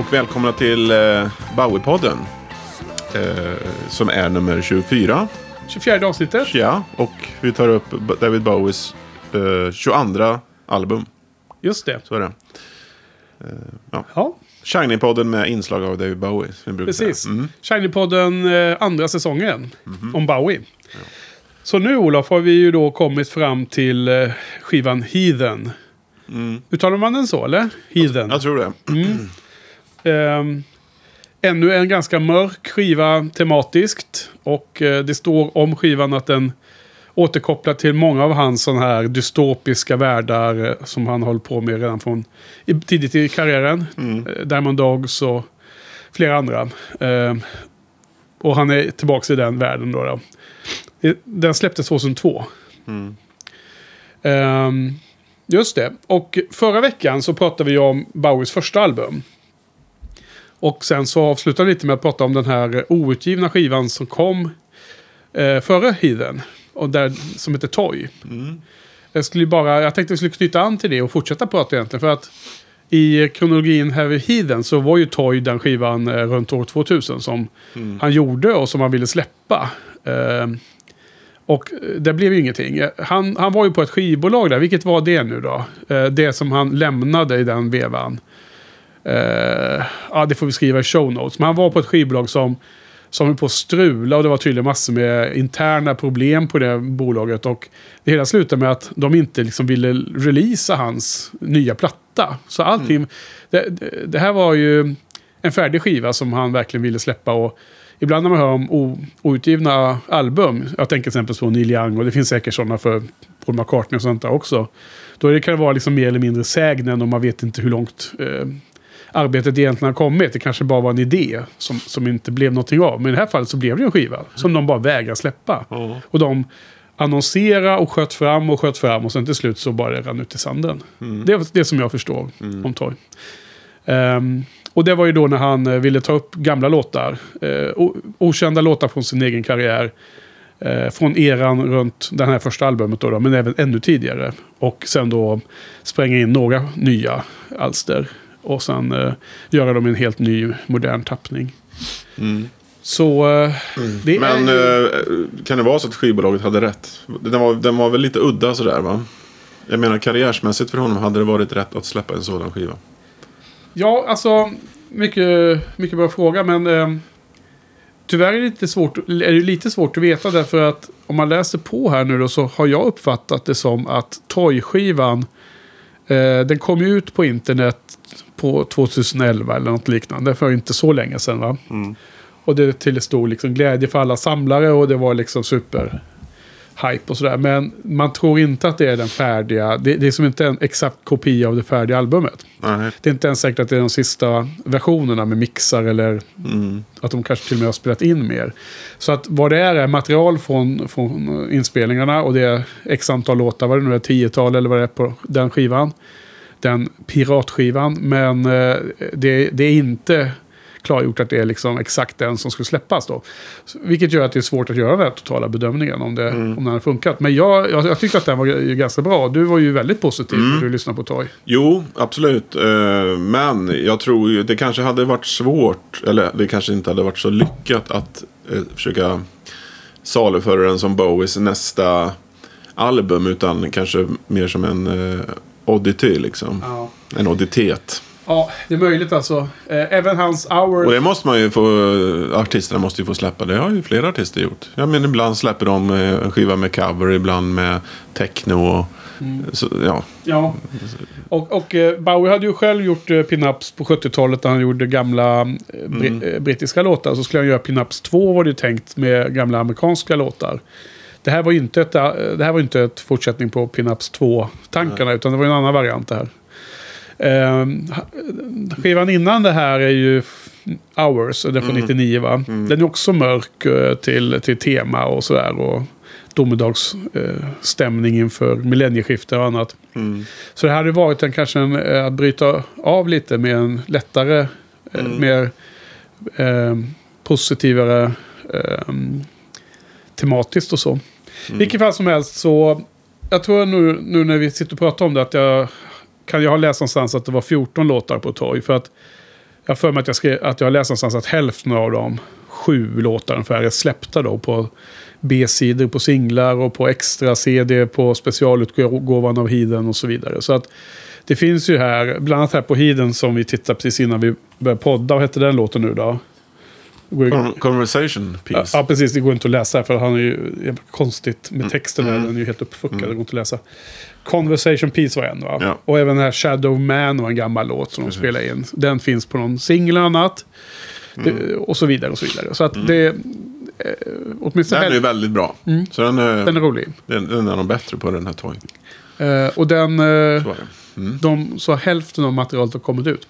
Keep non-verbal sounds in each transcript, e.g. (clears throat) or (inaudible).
och välkomna till eh, Bowie-podden. Eh, som är nummer 24. 24 avsnittet. Ja, och vi tar upp David Bowies eh, 22 album. Just det. Så är det. Ja, Shiny-podden med inslag av David Bowie. Precis. Mm. Shiny-podden eh, andra säsongen Mhm. om Bowie. Så nu Olof har vi ju då kommit fram till eh, skivan Heathen. Uttalar man den så eller? Heathen. Mm. Jag tror det. (clears throat) Ehm, ännu en ganska mörk skiva tematiskt. Och eh, det står om skivan att den återkopplar till många av hans sådana här dystopiska världar eh, som han håller på med redan från i, tidigt i karriären. Eh, Diamond Dogs och flera andra. Ehm, och han är tillbaka i den världen då. då. Den släpptes 2002. Ehm, just det. Och förra veckan så pratade vi om Bowies första album. Och sen så avslutade vi lite med att prata om den här outgivna skivan som kom eh, före Heathen. Och där, som heter Toy. Jag, skulle bara, jag tänkte att vi skulle knyta an till det och fortsätta prata egentligen. För att i kronologin här vid Heathen så var ju Toy den skivan eh, runt år 2000 som han gjorde och som han ville släppa. Eh, och det blev ju ingenting. Han, han var ju på ett skivbolag där. Vilket var det nu då? Eh, det som han lämnade i den vevan. Eh, ja, det får vi skriva i show notes. Men han var på ett skivbolag som, som höll på att strula och det var tydligen massor med interna problem på det bolaget. Och det hela slutade med att de inte liksom ville releasa hans nya platta. Så allting... Det, det, det här var ju en färdig skiva som han verkligen ville släppa. Och ibland när man hör om outgivna album, jag tänker till exempel på Neil Young och det finns säkert sådana för Paul McCartney och sånt där också. Då kan det vara liksom mer eller mindre sägnen och man vet inte hur långt eh, arbetet egentligen har kommit. Det kanske bara var en idé som, som inte blev någonting av. Men i det här fallet så blev det en skiva som de bara vägrar släppa. Ja. Och de annonserade och sköt fram och sköt fram och sen till slut så bara det rann ut i sanden. Det är det som jag förstår om Toy. Ehm, och det var ju då när han eh, ville ta upp gamla låtar. o- okända låtar från sin egen karriär. eh, från eran runt den här första albumet då, då, men även ännu tidigare. Och sen då spränga in några nya alster. Och sen eh, göra dem i en helt ny modern tappning. Så eh, det Men är ju... eh, kan det vara så att skivbolaget hade rätt? Den var, den var väl lite udda sådär va? Jag menar karriärsmässigt för honom hade det varit rätt att släppa en sådan skiva. Ja, alltså mycket, mycket bra fråga, men eh, tyvärr är det, lite svårt, är det lite svårt att veta därför att om man läser på här nu då så har jag uppfattat det som att Toy-skivan den kom ju ut på internet på 2011 eller något liknande för inte så länge sedan va. Och det till stor liksom, glädje för alla samlare och det var liksom super hype och sådär. Men man tror inte att det är den färdiga, det, det är som inte en exakt kopia av det färdiga albumet. Nej. Det är inte ens säkert att det är de sista versionerna med mixar eller att de kanske till och med har spelat in mer. Så att vad det är är material från, från inspelningarna och det är x antal låtar, vad det nu är, tiotal eller vad det är på den skivan. Den piratskivan, men eh, det, det är inte klargjort att det är liksom exakt den som skulle släppas då. Vilket gör att det är svårt att göra den här totala bedömningen om, det, om den har funkat. Men jag, jag, jag tyckte att den var ganska bra. Du var ju väldigt positiv när du lyssnade på Toy. Jo, absolut. Eh, Men jag tror ju det kanske hade varit svårt, eller det kanske inte hade varit så lyckat att eh, försöka saluföra den som Bowies nästa album. Utan kanske mer som en eh, oddity liksom. Ja. En odditet. Ja, det är möjligt alltså. Eh, även hans Hour... Och det måste man ju få, artisterna måste ju få släppa. Det har ju flera artister gjort. Ja, men ibland släpper de eh, en skiva med cover, ibland med techno. Och, Mm. så, ja. Ja. Och, och eh, Bowie hade ju själv gjort pinups på 70-talet när han gjorde gamla bri Mm. brittiska låtar. Så skulle han göra pinups 2 var det ju tänkt med gamla amerikanska låtar. Det här var inte ett, det här var ju inte ett fortsättning på pinups 2-tankarna utan det var en annan variant det här. Eh, skivan innan det här är ju Hours, är från 99 va? Den är också mörk eh, till, till tema och sådär. Och domedagsstämning inför millennieskifte och annat. Så det hade varit en, kanske en, eh, att bryta av lite med en lättare, eh, mer eh, positivare eh, tematiskt och så. Vilket fall som helst så, jag tror nu, nu när vi sitter och pratar om det att jag kan jag ha läst någonstans att det var 14 låtar på torg. För att jag har för mig att jag, skrev, att jag har läst någonstans att hälften av dem, sju låtar ungefär, är släppta då på B-sidor på singlar och på extra CD på specialutgåvan av Hiden och så vidare. Så att det finns ju här, bland annat här på Hiden som vi tittade precis innan vi började podda. Vad hette den låten nu då? Går Conversation piece. ja, precis. Det går inte att läsa för han är ju konstigt med texten. Här, den är ju helt uppfuckad. Det går inte att läsa. Conversation Peace var en va? Ja. Och även den här Shadow Man var en gammal låt som de spelade in. Den finns på någon singel och annat. Det, och så vidare och så vidare. Så att det... Eh, åtminstone Den är ju väldigt bra. Så den, är, den är rolig. den, den är nog bättre på den här Toy. Eh, och den... Eh, Så det. de, så hälften av materialet har kommit ut.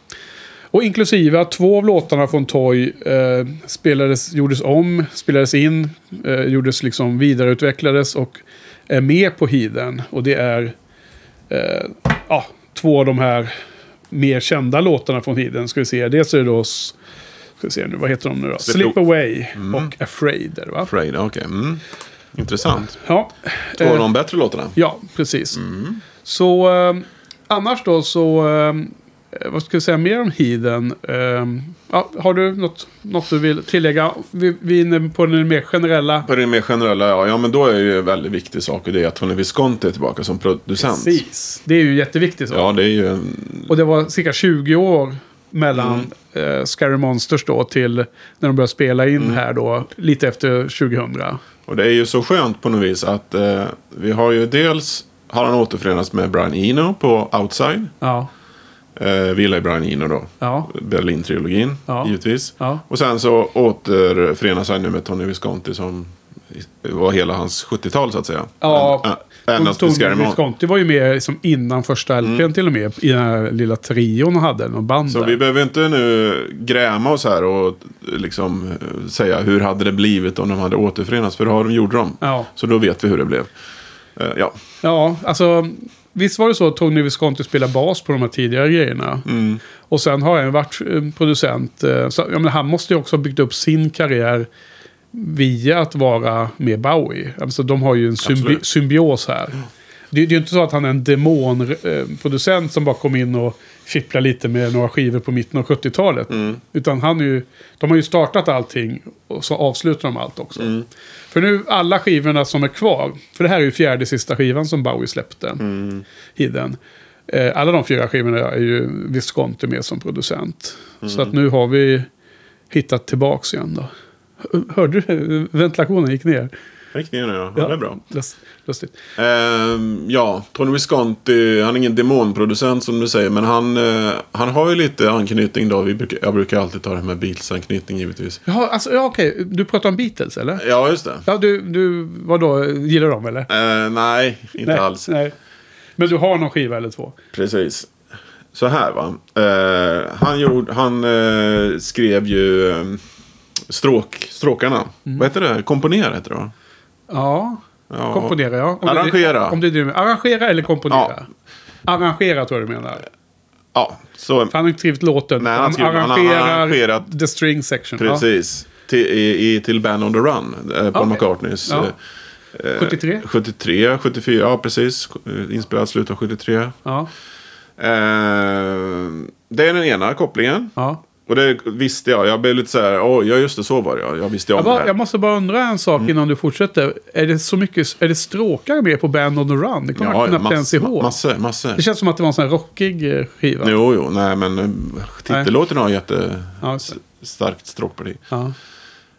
Och inklusive att två av låtarna från Toy eh, spelades, gjordes om, spelades in, eh, gjordes liksom vidareutvecklades och är med på Hiden. Och det är eh, ja, två av de här mer kända låtarna från Hiden. Ska vi se. Dels är det då, ska vi se nu, vad heter de nu då? Slip Away och Afraid. Va? Afraid, okej. Mm. Intressant. Ja. Två av Eh, de bättre låtarna. Ja, precis. Så eh, annars då så... Eh, vad ska jag säga mer om Hiden? Eh, ja, har du något, något du vill tillägga? Vi, vi är inne på den mer generella. På det mer generella, ja, ja men då är ju en väldigt viktig sak och det är att Tony Visconti är tillbaka som producent. Precis. Det är ju jätteviktigt. Så. Ja, det är ju. Och det var cirka 20 år mellan eh, Scary Monsters då till när de började spela in här då. Lite efter 2000. Och det är ju så skönt på något vis att eh, vi har ju dels har han återförenats med Brian Eno på Outside. Ja. Eh, vi gillar ju Brian Eno då. Ja. Berlin-trilogin, Ja. givetvis. Ja. Och sen så återförenas han nu med Tony Visconti som var hela hans 70-tal så att säga. Ja, än- Ända till Tony. Visconti var ju med liksom innan första LPn till och med. I den här lilla trion de hade. Någon band Så där. vi behöver inte nu gräma oss här och liksom eh, säga hur hade det blivit om de hade återförenats. För det har de gjorde de. Ja. Så då vet vi hur det blev. Eh, Ja, Ja, alltså visst var det så att Tony Visconti spelade bas på de här tidigare grejerna. Mm. Och sen har han varit eh, producent. eh, Så, ja, men han måste ju också ha byggt upp sin karriär via att vara med Bowie. Alltså de har ju en symbi Absolut. symbios här. Det, det är ju inte så att han är en demonproducent som bara kom in och fipplade lite med några skivor på mitten av 70-talet. Utan han är ju, de har ju startat allting och så avslutar de allt också. För nu, alla skivorna som är kvar, för det här är ju fjärde sista skivan som Bowie släppte, Hidden. Eh, alla de fyra skivorna är ju Visconti med som producent. Så att nu har vi hittat tillbaks igen då. Hörde du? Ventilationen gick ner. Nu ja. ja. Det är bra. Lust- Lustigt. Ehm, ja, Tony Visconti, han är ingen demonproducent som du säger. Men han, eh, han har ju lite anknytning då. Vi brukar, jag brukar alltid ta det här med Beatles-anknytning givetvis. Jaha, alltså, ja, okej. Du pratar om Beatles, eller? Ja, just det. Ja, du, du vadå, gillar dem, eller? Eh, nej, inte nej, alls. Nej. Men du har någon skiva eller två? Precis. Så här va. Eh, han gjorde, han eh, skrev ju eh, stråk, stråkarna. Mm. Vad heter det? Komponera heter det va? Ja, Ja. komponera ja. Om Arrangera. Det, om det det, arrangera eller komponera? Arrangera tror jag du menar. Ja, så han har inte skrivit låten. Nej, han han, skriver- han arrangerar arrangerat- the string section. precis. Till, i, i, till Band on the Run. Eh, Paul Okej. McCartneys. Ja. eh, 73? 73, 74, ja precis. Eh, Inspelat i slutet av 73. Ja. Eh, det är den ena kopplingen. ja. Och det visste jag. Jag blev lite så här, oj, ja just det, så var det ja. Jag visste om Jag, det bara, här. jag måste bara undra en sak Mm. innan du fortsätter. Är det så mycket, är det stråkar med på Band on the Run? Det kommer jag ja, knappt mass, ens ihåg. massor, massor. Det känns som att det var en sån här rockig eh, skiva. Jo, jo, nej men eh, titellåten har jättestarkt det. stråkparti. ja.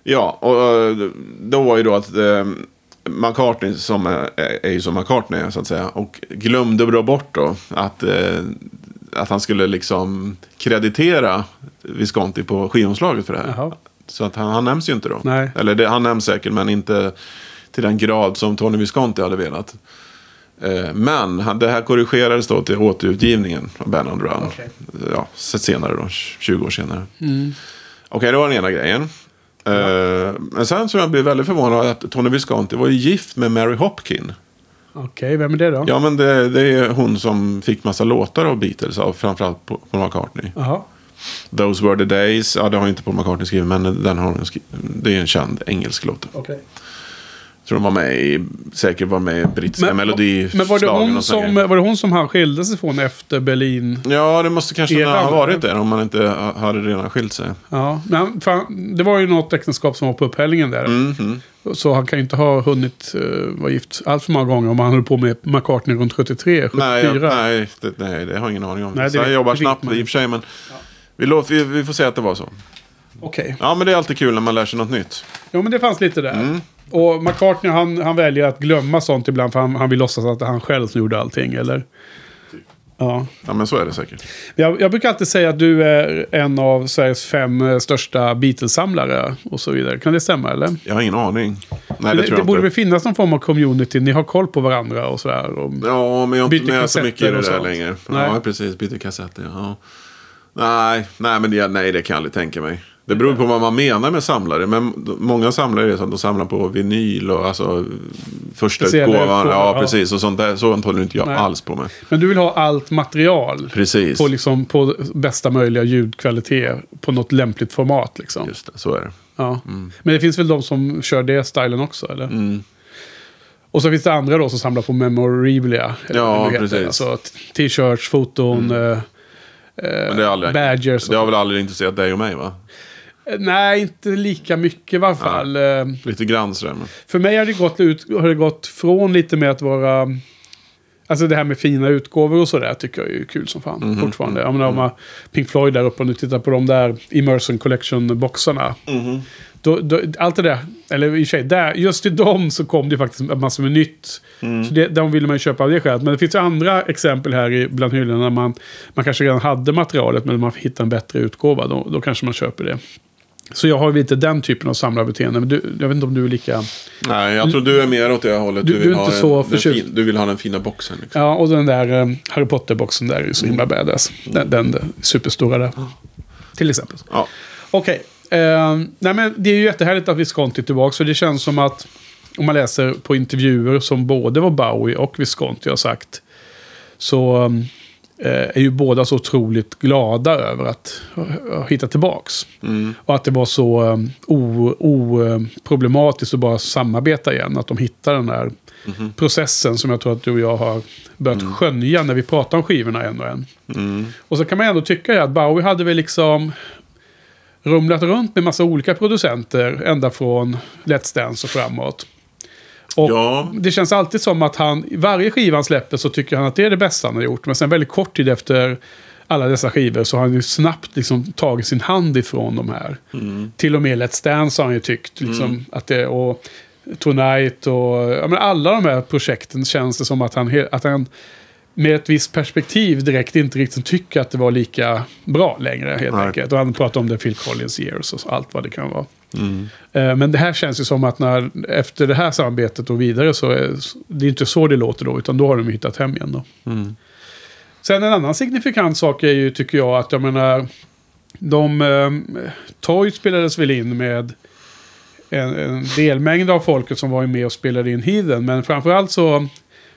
Ja, och eh, då var ju då att McCartney som är, är ju som McCartney så att säga. Och glömde då bort då att, eh, att han skulle liksom kreditera Visconti på skivomslaget för det här. Jaha. Så att han, han nämns ju inte då. Nej. Eller det, han nämns säkert men inte till den grad som Tony Visconti hade velat. Eh, Men det här korrigerades då till återutgivningen av Band on Run. Okej. Ja, senare då, 20 år senare. Mm. Okej, det var den ena grejen. Eh, men sen så jag blev väldigt förvånad att Tony Visconti var ju gift med Mary Hopkin. Okej, vem är det då? Ja, men det, det är hon som fick massa låtar av Beatles, av, framförallt på, på McCartney. Jaha. Those were the days, ja det har inte Paul McCartney skrivit, men den har hon skrivit. Det är en känd engelsk låt. Okej. Tror de var med i, säkert var med i brittiska melodislagen men var det, hon som, var det hon som han skilde sig från efter Berlin? Ja, det måste kanske ha varit det om man inte ha- hade redan skilt sig. Ja, men fan, det var ju något äktenskap som var på upphällningen där. Mhm. Så han kan ju inte ha hunnit uh, vara gift allt för många gånger om han höll på med McCartney runt 73, 74. Nej, jag, nej, det, nej, det har jag ingen aning om. Nej, det så jag jobbar snabbt i och för sig, men vi, låter, vi, vi får säga att det var så. Okej. Ja, men det är alltid kul när man lär sig något nytt. Jo, men det fanns lite där. Mm. Och McCartney han, han väljer att glömma sånt ibland för han, han vill låtsas att han själv som gjorde allting, eller? Ja. Ja, men så är det säkert. Jag, jag brukar alltid säga att du är en av Sveriges fem eh, största Beatles-samlare och så vidare. Kan det stämma eller? Jag har ingen aning. Nej, Det, det, det borde väl finnas någon form av community. Ni har koll på varandra och sådär. Och... Ja, men jag är inte med så mycket i det där längre. Nej. Ja, precis. Byter kassetter. Ja. Nej, nej, men det, nej, det kan jag aldrig tänka mig. Det beror på vad man menar med samlare. Men många samlare är så att de samlar på vinyl och alltså första Speciella utgåvan. Ja, ja. precis. Och sånt där. Sånt håller inte jag Nej. alls på med. Men du vill ha allt material. Precis. På, liksom, på bästa möjliga ljudkvalitet. På något lämpligt format liksom. Just det, så är det. Ja. Men det finns väl de som kör det stilen också eller? Mm. Och så finns det andra då som samlar på memorabilia. Ja, precis. Alltså t-shirts, foton, eh, Men det, är aldrig, badgers. det har väl aldrig intresserat dig och mig va? Nej, inte lika mycket i varje fall. Eh, Lite grann sådär. Men. För mig har det, gått ut, har det gått från lite med att vara... Alltså det här med fina utgåvor och sådär tycker jag är kul som fan Mhm. fortfarande. Jag menar om man Pink Floyd där uppe och nu tittar på de där Immersion Collection-boxarna. Mhm. Då, då, allt det där, eller i och för sig, där, just till dem så kom det faktiskt massor med nytt. Mm. Så det, de ville man ju köpa av det skälet. Men det finns ju andra exempel här i, bland hyllorna när man, man kanske redan hade materialet men man hittar en bättre utgåva. Då, då kanske man köper det. Så jag har lite den typen av samlarbeteende. Men du, jag vet inte om du är lika... Nej, jag tror du är mer åt det hållet. Du- vill du är ha inte en- den förtjust. fin, Du vill ha den fina boxen. Liksom. Ja, och den där eh, Harry Potter-boxen där är ju så himla badass. Den, den superstora där. Till exempel. Ja. Okej. Eh, nej men det är ju jättehärligt att Visconti är tillbaka. Så det känns som att om man läser på intervjuer som både var Bowie och Visconti har sagt. Så eh, är ju båda så otroligt glada över att ha hittat tillbaks. Mm. Och att det var så um, oproblematiskt att bara samarbeta igen. Att de hittar den där Mhm. processen som jag tror att du och jag har börjat skönja när vi pratar om skivorna en och en. Mm. Och så kan man ändå tycka att Bowie hade väl liksom rumlat runt med massa olika producenter ända från Let's Dance och framåt. Och Ja. det känns alltid som att han, varje skiva han släpper så tycker han att det är det bästa han har gjort. Men sen väldigt kort tid efter alla dessa skivor så har han ju snabbt liksom tagit sin hand ifrån de här. Mm. Till och med Let's Dance har han ju tyckt liksom, att det, och Tonight och ja, men alla de här projekten känns det som att han, att han med ett visst perspektiv direkt inte riktigt tycker att det var lika bra längre helt Nej. enkelt. Och han pratar om det Phil Collins years och allt vad det kan vara. Mm. Eh, Men det här känns ju som att när, efter det här samarbetet och vidare så är det är inte så det låter då, utan då har de hittat hem igen då. Mm. Sen en annan signifikant sak är ju, tycker jag, att jag menar, de, eh, Toy spelades väl in med en, en delmängd av folket som var med och spelade in Heathen, men framförallt så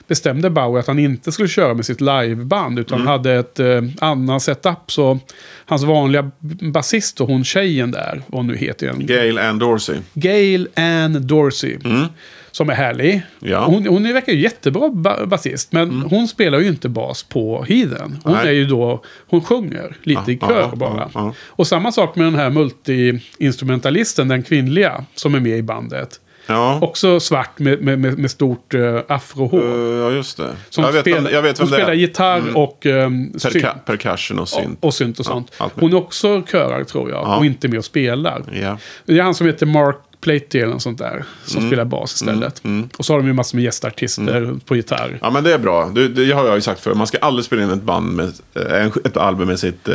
bestämde Bauer att han inte skulle köra med sitt liveband utan hade ett eh, annan setup. Så hans vanliga basist och hon tjejen där, vad hon nu heter igen, Gail Ann Dorsey. Gail Ann Dorsey. Mm. Som är härlig. Ja. Hon, hon verkar ju jättebra ba basist. Men hon spelar ju inte bas på Heathen. Hon Nej. är ju då... Hon sjunger lite i Ja, kör ja, bara. ja. Och samma sak med den här multi-instrumentalisten, den kvinnliga, som är med i bandet. Ja, Också svart med, med, med, med stort uh, afrohår. Eh, ja just det. Som jag, vet spelar, vem, jag vet hon det spelar är. gitarr och um. Perca percussion och synt. Och, och synt och sånt. med. hon är också körar tror jag. Ja. Och inte med och spelar. Ja. Det är han som heter Mark Platey eller något sånt där. Som Mm. spelar bas istället. Och så har de ju massor med gästartister på gitarr. ja, men det är bra. Det, det har jag ju sagt för Man ska aldrig spela in ett, band med, eh, ett album med sitt eh,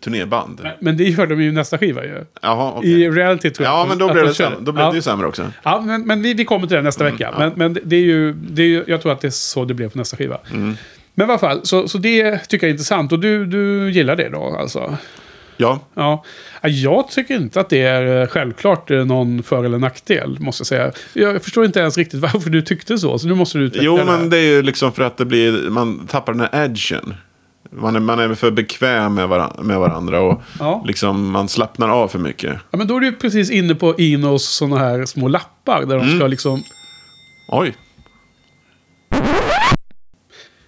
turnéband. Men det gör de ju nästa skiva ju. Jaha, okej. I reality tror jag. Ja, men då de det, sämre. Då blir ja. det ju sämre också. Ja, men, men vi, vi kommer till det nästa vecka. Men, men det är ju, det är ju, jag tror att det är så det blev på nästa skiva. Men i alla fall, så, så det tycker jag är intressant. Och du, du gillar det då alltså? Ja, Ja. Ja, Jag tycker inte att det är eh, självklart eh, någon för eller nackdel, måste jag säga. Jag förstår inte ens riktigt varför du tyckte så, så nu måste du utveckla jo det men det är ju liksom för att det blir, man tappar den här edgen. Man är, man är för bekväm med, varan, med varandra och Ja. liksom man slappnar av för mycket. Ja, men då är du precis inne på Inos sådana här små lappar där de Mm. ska liksom... Oj,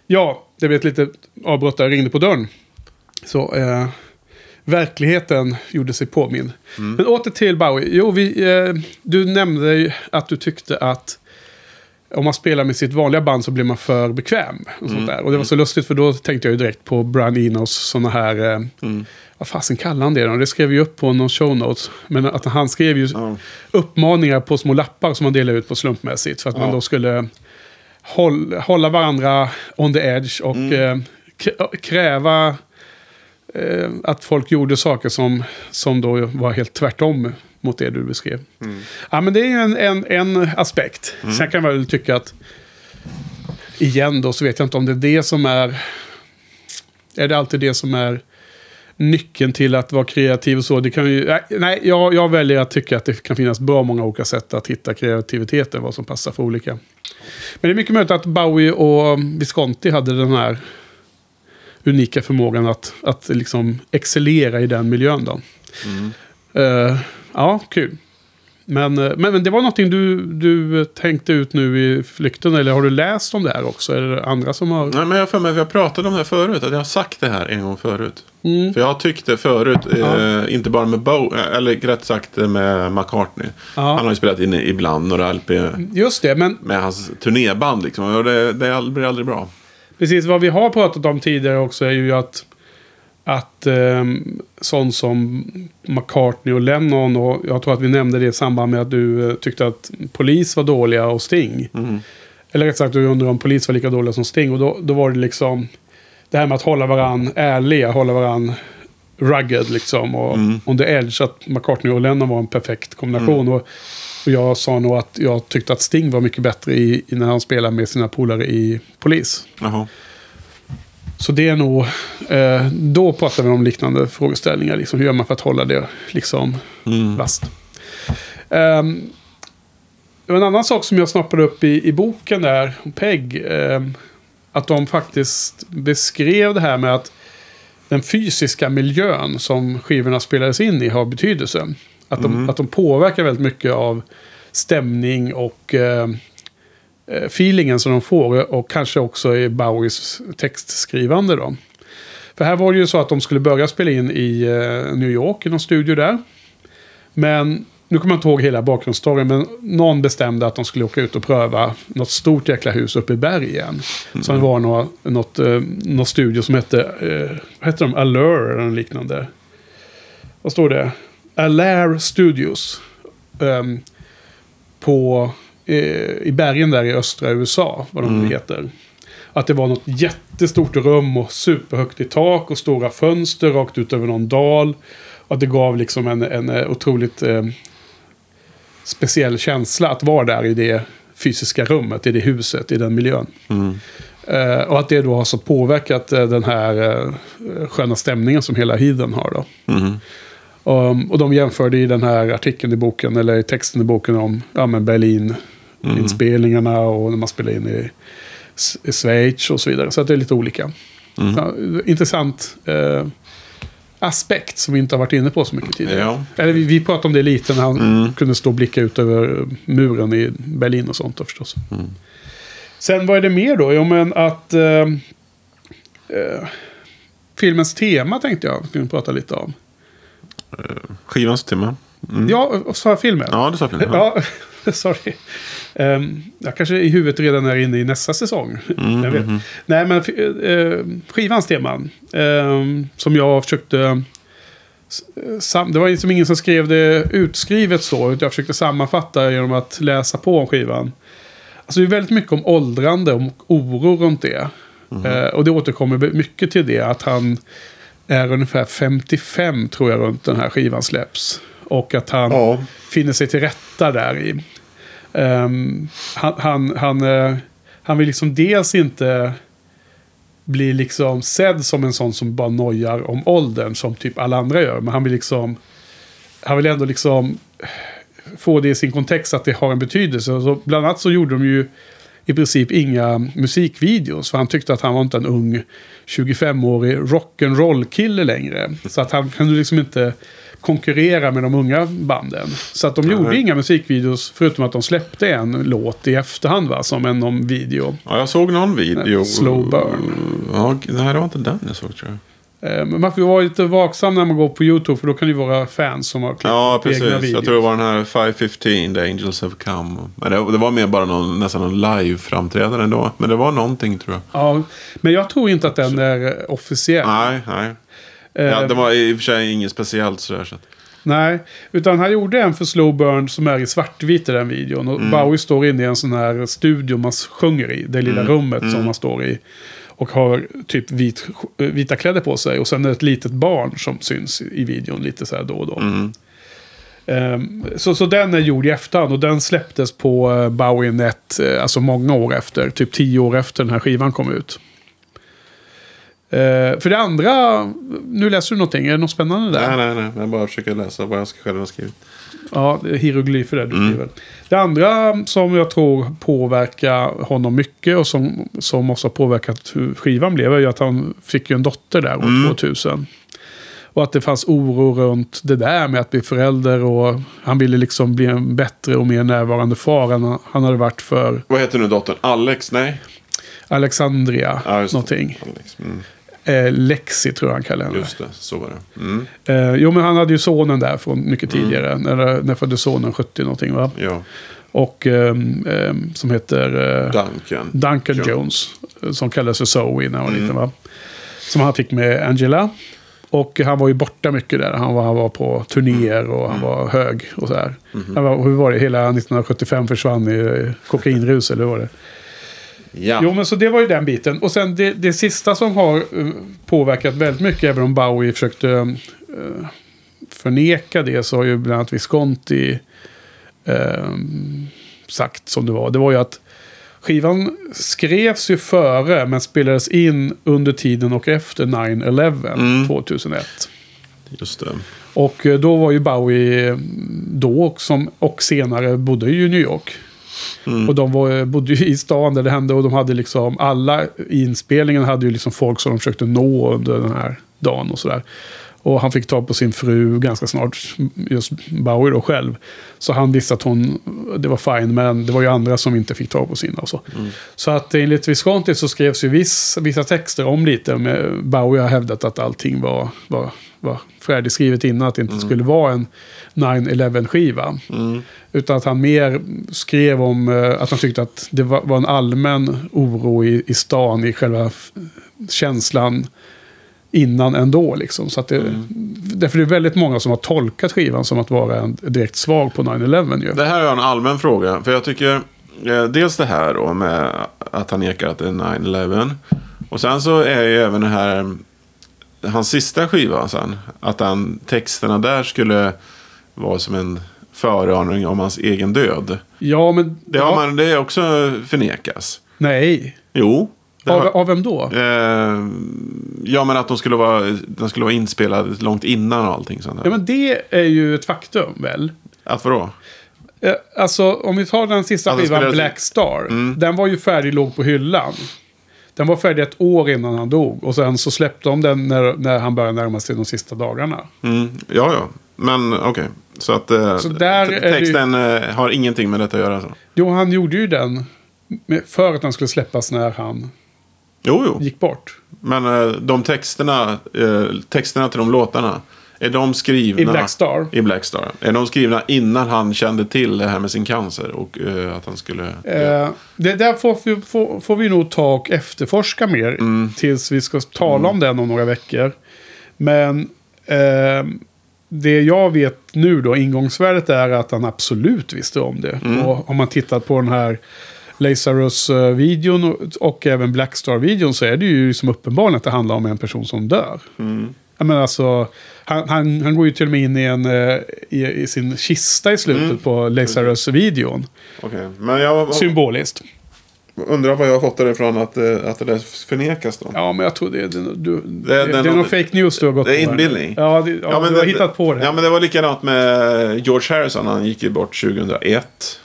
Ja, det blev ett litet avbrott där. Jag ringde på dörren. Så eh, verkligheten gjorde sig påminn. Men åter till Bowie. Jo, vi, eh, du nämnde ju att du tyckte att om man spelar med sitt vanliga band så blir man för bekväm. Och, sånt där. och det var så lustigt för då tänkte jag ju direkt på Brian Enos sådana här... Eh, Vad fasen kallar han det då? Det skrev ju upp på någon show notes. Men att han skrev ju Ja. uppmaningar på små lappar som man delade ut på slumpmässigt. För att man Ja. då skulle håll, hålla varandra on the edge och eh, k- kräva eh, att folk gjorde saker som, som då var helt tvärtom mot det du beskrev. Ja, men det är ju en, en, en aspekt. Sen kan man väl tycka att igen då så vet jag inte om det är det som är... Är det alltid det som är nyckeln till att vara kreativ och så? Det kan ju, nej, nej jag, jag väljer att tycka att det kan finnas bra många olika sätt att hitta kreativiteten, vad som passar för olika. Men det är mycket möjligt att Bowie och Visconti hade den här unika förmågan att, att liksom excellera i den miljön. Då. Eh, ja, kul. Men, eh, men, men det var någonting du, du tänkte ut nu i flykten, eller har du läst om det här också? Är det andra som har... Nej, men jag för mig har pratat om det här förut. Att jag har sagt det här en gång förut. Mm. För jag har tyckt det förut. Eh, inte bara med Bow, eller rätt sagt med McCartney. Ja. Han har ju spelat in ibland några LP Just det, men med hans turnéband. Liksom. Och det, det blir aldrig bra. Precis, vad vi har pratat om tidigare också är ju att, att um, sånt som McCartney och Lennon och jag tror att vi nämnde det i samband med att du eh, tyckte att Polis var dåliga och Sting. Eller rätt sagt, du undrar om Polis var lika dåliga som Sting. Och då, då var det liksom det här med att hålla varann ärliga, hålla varann rugged liksom. Och on the edge, att McCartney och Lennon var en perfekt kombination. Och, och jag sa nog att jag tyckte att Sting var mycket bättre i, när han spelade med sina polare i Polis. Jaha. Så det är nog, eh, då pratar vi om liknande frågeställningar. Liksom, hur gör man för att hålla det liksom vasst? Um, en annan sak som jag snappade upp i, i boken där, Peg. ehm, att de faktiskt beskrev det här med att den fysiska miljön som skivorna spelades in i har betydelse. Att de, att de påverkar väldigt mycket av stämning och eh, eh, feelingen som de får och kanske också i Bowies textskrivande då. För här var det ju så att de skulle börja spela in i eh, New York i någon studio där. Men nu kommer jag inte ihåg hela bakgrundsstoryn, men någon bestämde att de skulle åka ut och pröva något stort jäkla hus uppe i bergen. Så det var något, något, eh, någon studio som hette, eh, vad hette de, Allure eller liknande. Vad står det? Allaire Studios. Ehm, på, eh, I bergen där i östra USA, vad de nu heter. Att det var något jättestort rum och superhögt i tak och stora fönster rakt ut över någon dal. Och att det gav liksom en, en eh, otroligt eh, speciell känsla att vara där i det fysiska rummet, i det huset, i den miljön. Eh, och att det då har så påverkat eh, den här eh, sköna stämningen som hela Heathen har. Då. Um, och de jämförde i den här artikeln i boken, eller i texten i boken om ja, men Berlin-inspelningarna och när man spelar in i, i Schweiz och så vidare. Så det är lite olika. Så, intressant. Eh, aspekt som vi inte har varit inne på så mycket tidigare. Ja. Eller vi, vi pratade om det lite när han kunde stå och blicka ut över muren i Berlin och sånt då förstås. Sen vad är det mer då? Jo men att... Eh, eh, filmens tema tänkte jag skulle prata lite om. Skivans tema. Mm. Ja, sa jag filmen? Ja, det sa filmen. Ja, (laughs) sorry. Um, jag kanske i huvudet redan är inne i nästa säsong. jag vet. Nej, men uh, skivans teman. ehm, som jag försökte... Sam, det var liksom ingen som skrev det utskrivet så. utan Jag försökte sammanfatta genom att läsa på om skivan. Alltså det är väldigt mycket om åldrande och oro runt det. Eh, och det återkommer mycket till det att han är ungefär 55 tror jag runt den här skivan släpps. Och att han Ja. finner sig till rätta där i. Ehm, han, han, han, eh, han vill liksom dels inte bli liksom sedd som en sån som bara nojar om åldern som typ alla andra gör. Men han vill liksom, han vill ändå liksom få det i sin kontext att det har en betydelse. Så bland annat så gjorde de ju i princip inga musikvideos. För han tyckte att han var inte en ung 25-årig rock'n'roll-kille längre. Så att han kunde liksom inte konkurrera med de unga banden. Så att de gjorde Nej. inga musikvideos förutom att de släppte en låt i efterhand va, som en någon video. Ja, jag såg någon video. Slow burn. Ja, nej, det var inte den jag såg tror jag. Eh, Men man får ju vara lite vaksam när man går på YouTube för då kan det ju vara fans som har klippt Ja, egna precis. videos. Jag tror det var den här 515, The Angels Have Come. Men det, det var mer bara någon, nästan någon live-framträdande ändå. Men det var någonting tror jag. Ja, men jag tror inte att den är eh, officiell. Nej, nej. Eh, Ja, det var i och för sig inget speciellt sådär. Så Nej, utan han gjorde en för Slow Burn som är i svartvit i den videon. Och Bowie står inne i en sån här studio man sjunger i. Det lilla rummet som man står i. Och har typ vit, vita kläder på sig. Och sen är det ett litet barn som syns i videon lite så här då och då. Ehm, så, så den är gjord i efterhand och den släpptes på uh, Bowie Net, eh, alltså många år efter, typ tio år efter den här skivan kom ut. Eh, för det andra, nu läser du någonting, är det något spännande där? nej, nej, nej. Jag bara försöker läsa vad jag själv har skrivit. Ja, det är hieroglyfer där du skriver. Det andra som jag tror påverkar honom mycket och som, som också har påverkat hur skivan blev är ju att han fick ju en dotter där år 2000. Och att det fanns oro runt det där med att bli förälder och han ville liksom bli en bättre och mer närvarande far än han hade varit för Vad heter nu dottern? Alex? Nej? Alexandria. Ja, någonting. Alex. Mm, Eh, Lexi tror jag han kallar henne. just det, så var det. Mm, Eh, jo, men han hade ju sonen där från mycket tidigare. När, när föddes sonen? 70 någonting va? ja. Och ehm, ehm, som heter eh, Duncan. Duncan Jones. Jones. eh, Som kallades för Zoe när han var liten va? Som han fick med Angela. Och han var ju borta mycket där. Han var, han var på turnéer och han var hög och så här. Han var, hur var det? Hela 1975 försvann i eh, kokainrus eller hur var det? Ja. Jo, men så det var ju den biten. Och sen det, det sista som har eh, påverkat väldigt mycket, även om Bowie försökte uh, förneka det, så har ju bland annat Visconti eh, sagt som det var. Det var ju att skivan skrevs ju före, men spelades in under tiden och efter 9-11 2001. Just det. Och då var ju Bowie då och, som, och senare bodde ju i New York. Och de var, bodde ju i stan där det hände och de hade liksom alla i inspelningen hade ju liksom folk som de försökte nå under den här dagen och sådär. Och han fick tag på sin fru ganska snart, just Bowie då själv. Så han visste att hon, det var fine, men det var ju andra som inte fick tag på sina och så. Så att enligt Visconti så skrevs ju viss, vissa texter om lite. Med Bowie har hävdat att allting var, var, var färdigskrivet innan, att det inte skulle vara en 9-11-skiva. Utan att han mer skrev om eh, att han tyckte att det var, en allmän oro i, i stan, i själva känslan innan ändå. Liksom. Så att det, Därför är det väldigt många som har tolkat skivan som att vara en direkt svar på 9-11 ju. Det här är en allmän fråga. För jag tycker, eh, dels det här då med att han nekar att det är 9-11. Och sen så är ju även det här, hans sista skiva sen. Att han, texterna där skulle vara som en föraning om hans egen död. Ja, men... Det, ja, har man, det också förnekas. Nej. Jo. Av, har- av vem då? Eh, ja, men att de skulle vara, de skulle vara inspelade långt innan och allting sånt där. Ja, men det är ju ett faktum väl? Att vadå? Eh, Alltså, om vi tar den sista Ja, skivan, Black Star. Mm. Den var ju färdig, låg på hyllan. Den var färdig ett år innan han dog. Och sen så släppte de den när, när han började närma sig de sista dagarna. Mm, ja, ja. Men okej. Så att eh, Så där te- är det ju- texten eh, har ingenting med detta att göra. Så. Jo, han gjorde ju den för att den skulle släppas när han Jo, jo. gick bort. Men eh, de texterna, texterna till de låtarna. Är de skrivna I Black Star. I Black Star. Är de skrivna innan han kände till det här med sin cancer? Och eh, att han skulle... Eh, det där får vi, får, får vi nog ta och efterforska mer. Mm. Tills vi ska tala om den om några veckor. Men eh, det jag vet nu då, ingångsvärdet är att han absolut visste om det. Mm. Och om man tittar på den här Lazarus-videon och, och även Blackstar-videon så är det ju liksom uppenbarligen att det handlar om en person som dör. Mm. Jag menar alltså, han, han, han går ju till och med in i, en, eh, i, i sin kista i slutet Mm. på Lazarus-videon. Okej. Men jag Symboliskt. undrar vad jag har fått det ifrån att, eh, att det där förnekas då. Ja, men jag tror det är, det, du, det, Det- det, det är någon fake news du har gått det är på. inbillning. Ja, det, ja, men du har hittat på det. Ja, men det var likadant med George Harrison. Han gick ju bort 2001.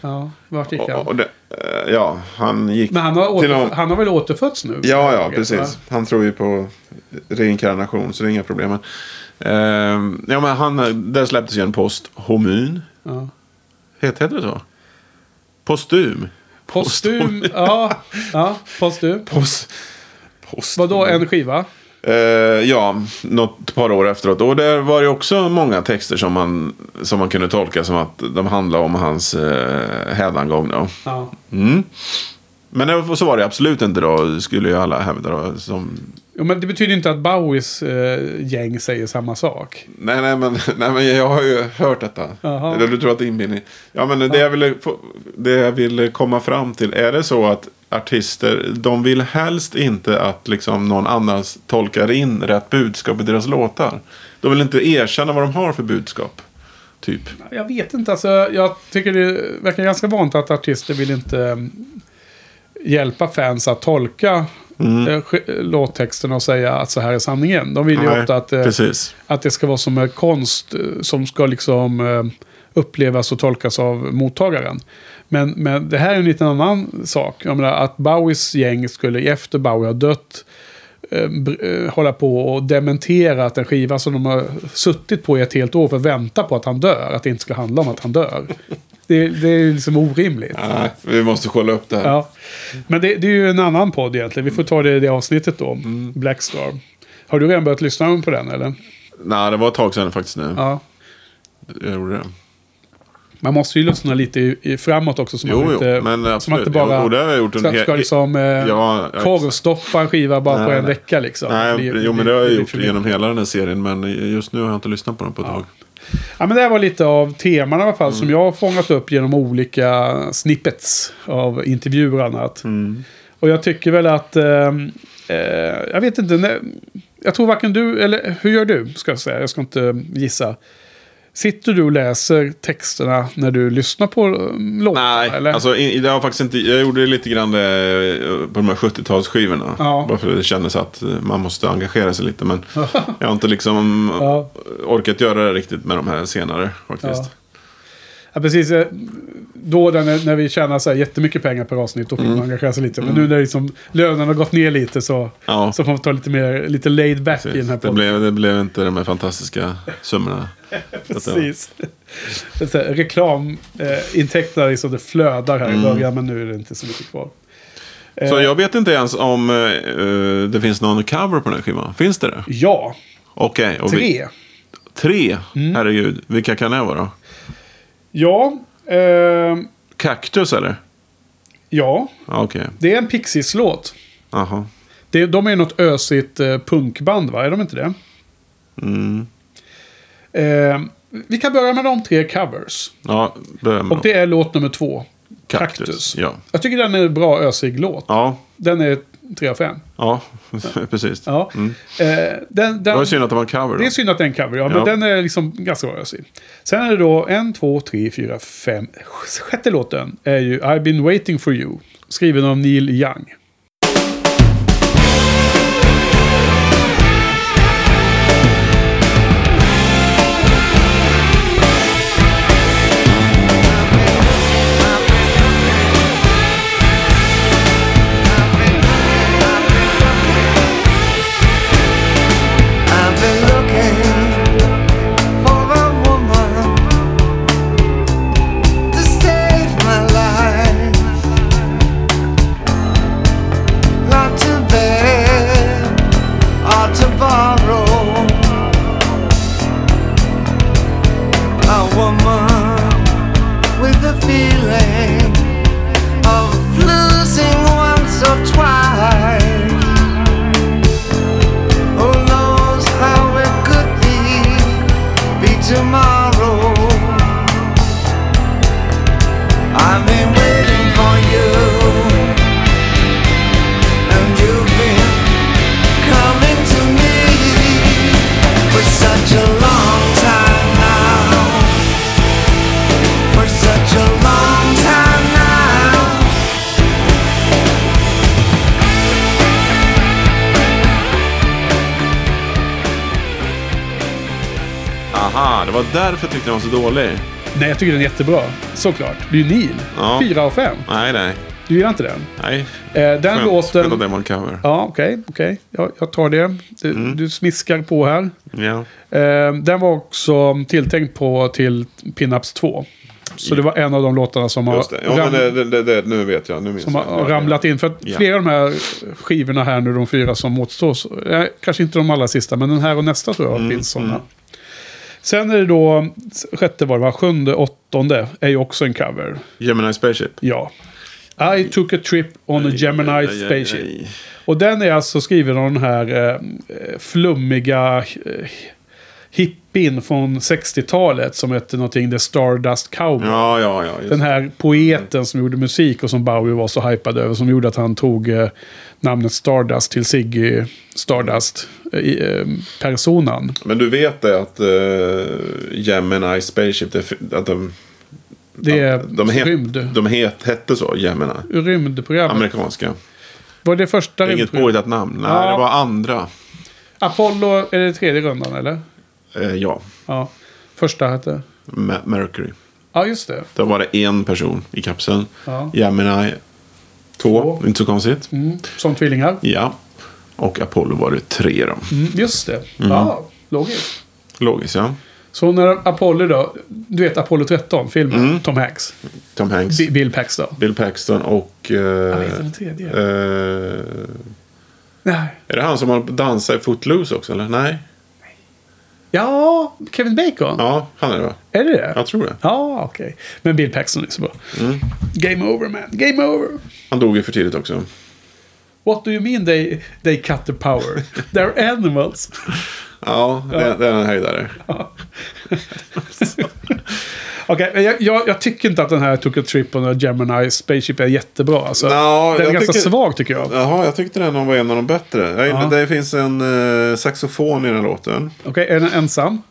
Ja, vart gick Och, han? och det, eh, ja, han gick... Men han har, åter, någon- han har väl återfötts nu? Ja, ja, precis. Han tror ju på reinkarnation, så det är inga problem. Men, ja, men han, där släpptes ju en post homun. Ja. Heter det så? Postum. Postum. ja, ja, postum. Post, post. Vadå, en skiva? Eh, ja, något par år efteråt. Och där var det också många texter som man, som man kunde tolka som att de handlade om hans eh, hädangång. Då. Ja. Mm. Men så var det absolut inte då, skulle ju alla hävda. Då, som, Jo, men det betyder inte att Bowies eh, gäng säger samma sak. nej, nej, men, (laughs) nej, men jag har ju hört detta. Jaha. Eller du tror att det är inbildning? Ja, men det, jag ville, det jag ville komma fram till. Är det så att artister, de vill helst inte att liksom någon annan tolkar in rätt budskap i deras låtar. De vill inte erkänna vad de har för budskap. Typ. Jag vet inte, alltså, jag tycker det verkar ganska vanligt att artister vill inte mm, hjälpa fans att tolka Mm. eh, låttexten och säga att så här är sanningen. De vill ju Nej, ofta att, eh, Precis. att det ska vara som en konst eh, som ska liksom upplevas och tolkas av mottagaren. Men, men det här är en liten annan sak. Jag menar, att Bowies gäng skulle efter Bowie har dött hålla på och dementera att en skiva som de har suttit på i ett helt år för att vänta på att han dör, att det inte ska handla om att han dör. Det, det är liksom orimligt. Nej, vi måste kolla upp det här. Ja. Men det, det är ju en annan podd egentligen. Vi får ta det i det avsnittet då. Blackstar. Har du redan börjat lyssna på den eller? Nej, det var ett tag sedan faktiskt nu. Ja. Jag gjorde det. Man måste ju lyssna lite i, i framåt också. Så Jo, man jo, inte, men så man absolut. inte bara Jo, det har jag gjort en hel- ska liksom eh, Ja, ja, korvstoppa en skiva bara på Nej, en nej. vecka liksom. Nej, Det- jo, men det- har jag gjort genom hela den här serien. Men just nu har jag inte lyssnat på den på ett tag. Ja, men det här var lite av teman i alla fall Mm. som jag har fångat upp genom olika snippets av intervjuer och annat. Mm. Och jag tycker väl att... Eh, eh, jag vet inte. Jag tror varken du, eller hur gör du? Ska jag säga. Jag ska inte gissa. Sitter du och läser texterna när du lyssnar på um, låtarna? Nej, eller? alltså det har faktiskt inte, jag gjorde det lite grann eh, på de här 70-talsskivorna. Ja. Bara för att det kändes att eh, man måste engagera sig lite. Men (laughs) jag har inte liksom Ja. orkat göra det riktigt med de här senare faktiskt. Ja. Ja, precis. eh, Då när, när vi tjänar så här jättemycket pengar per avsnitt, då får man engagera sig lite. Men nu när liksom lönen har gått ner lite så, Mm. Ja. så får man ta lite mer lite laid back i den här det, podden. blev, det blev inte de här fantastiska summorna. (laughs) Precis. Reklamintäkterna liksom det flödar här i början, men nu är det inte så mycket kvar. Mm. Så Eh, jag vet inte ens om eh, eh, det finns någon cover på den här skivan. Finns det det? Ja, Okej. och vi- tre. Mm. Tre? Herregud. Vilka kan det vara? Ja, eh, Cactus eller? ja, Ja, Okej. det är en Pixies-låt. Jaha. Det, de är något ösigt eh, punkband, va? Är de inte det? Mm. Eh, vi kan börja med de tre covers. Ja, börja med Och det är låt nummer två. Cactus, Cactus. ja. Jag tycker den är en bra ösig låt. Ja, Den är 3 av 5. ja (laughs) precis. Ja. Mm. Eh, den, Det var den, synd att det var en cover då. det är synd att det är en cover, ja, men Ja. den är liksom ganska bra ösig. Sen är det då en, två, tre, fyra, fem. Sjätte låten är ju I've been waiting for you. Skriven av Neil Young. Därför jag tyckte den var så dålig. Nej, jag tycker den är jättebra. Såklart. Det är ju Neil. Ja. Fyra av fem. Nej, nej. Du gillar inte den? nej. Eh, den Skönt, låten... skönt att det var en cover. Ja, okej. okej. Jag, jag tar det. Du, Mm. du smiskar på här. Ja. Eh, den var också tilltänkt på till Pinups 2. Så det var en av de låtarna som har. Ja, ram- det, det, nu vet jag. Nu jag. ramlat in. För att Ja. flera av de här skivorna här nu, de fyra som återstår, så- eh, kanske inte de allra sista, men den här och nästa tror jag Mm, finns sådana. Sen är det då, sjätte var det va? Sjunde, åttonde är ju också en cover. Gemini Spaceship. Ja. I took a trip on a Gemini Aj, aj, spaceship. aj. Och den är alltså skriven av den här eh, flummiga eh, hippien från 60-talet som hette någonting The Stardust Cowboy. Ja, ja, ja. Den här poeten som gjorde musik och som Bowie var så hypad över. Som gjorde att han tog eh, namnet Stardust till Ziggy Stardust. Eh, eh, personan. Men du vet det att uh, Gemini Spaceship, det, att de, Det är de, het, rymd, de het, hette så, Gemini. rymdprogram. Amerikanska. Var det första Inget rymdprogram? påhittat namn. Nej, Ja. det var andra. Apollo, är det tredje rundan eller? Eh, ja, Ja. Första hette? Ma- Mercury. Ja, just det. Då var det en person i kapseln. Ja. Gemini två, Två. inte så konstigt. Mm. Som tvillingar. Ja. Och Apollo var det tre då. Mm, just det. Ja, logiskt. Logiskt ja. Så när Apollo då, du vet Apollo 13, filmen, Tom Hanks, Tom Hanks, B- Bill Paxton. Bill Paxton och... eh, Jag vet den tredje. eh, Nej. är det han som har dansat i Footloose också eller? Nej? Ja, Kevin Bacon. Ja, han är det va? Är det det? Jag tror det. Ja, okej. Men Bill Paxton är så bra. Game over man, game over. Han dog ju för tidigt också. What do you mean they, they cut the power? (laughs) They're animals. Ja, det, det är en höjdare. (laughs) Okej, men jag, jag, jag tycker inte att den här Took a Trip a Gemini Spaceship är jättebra. Alltså. Nå, den är ganska tycker- svag tycker jag. Jaha, jag tyckte den var en av de bättre. Jag, Ja. Det finns en eh, saxofon i den låten. Okej, är den ensam?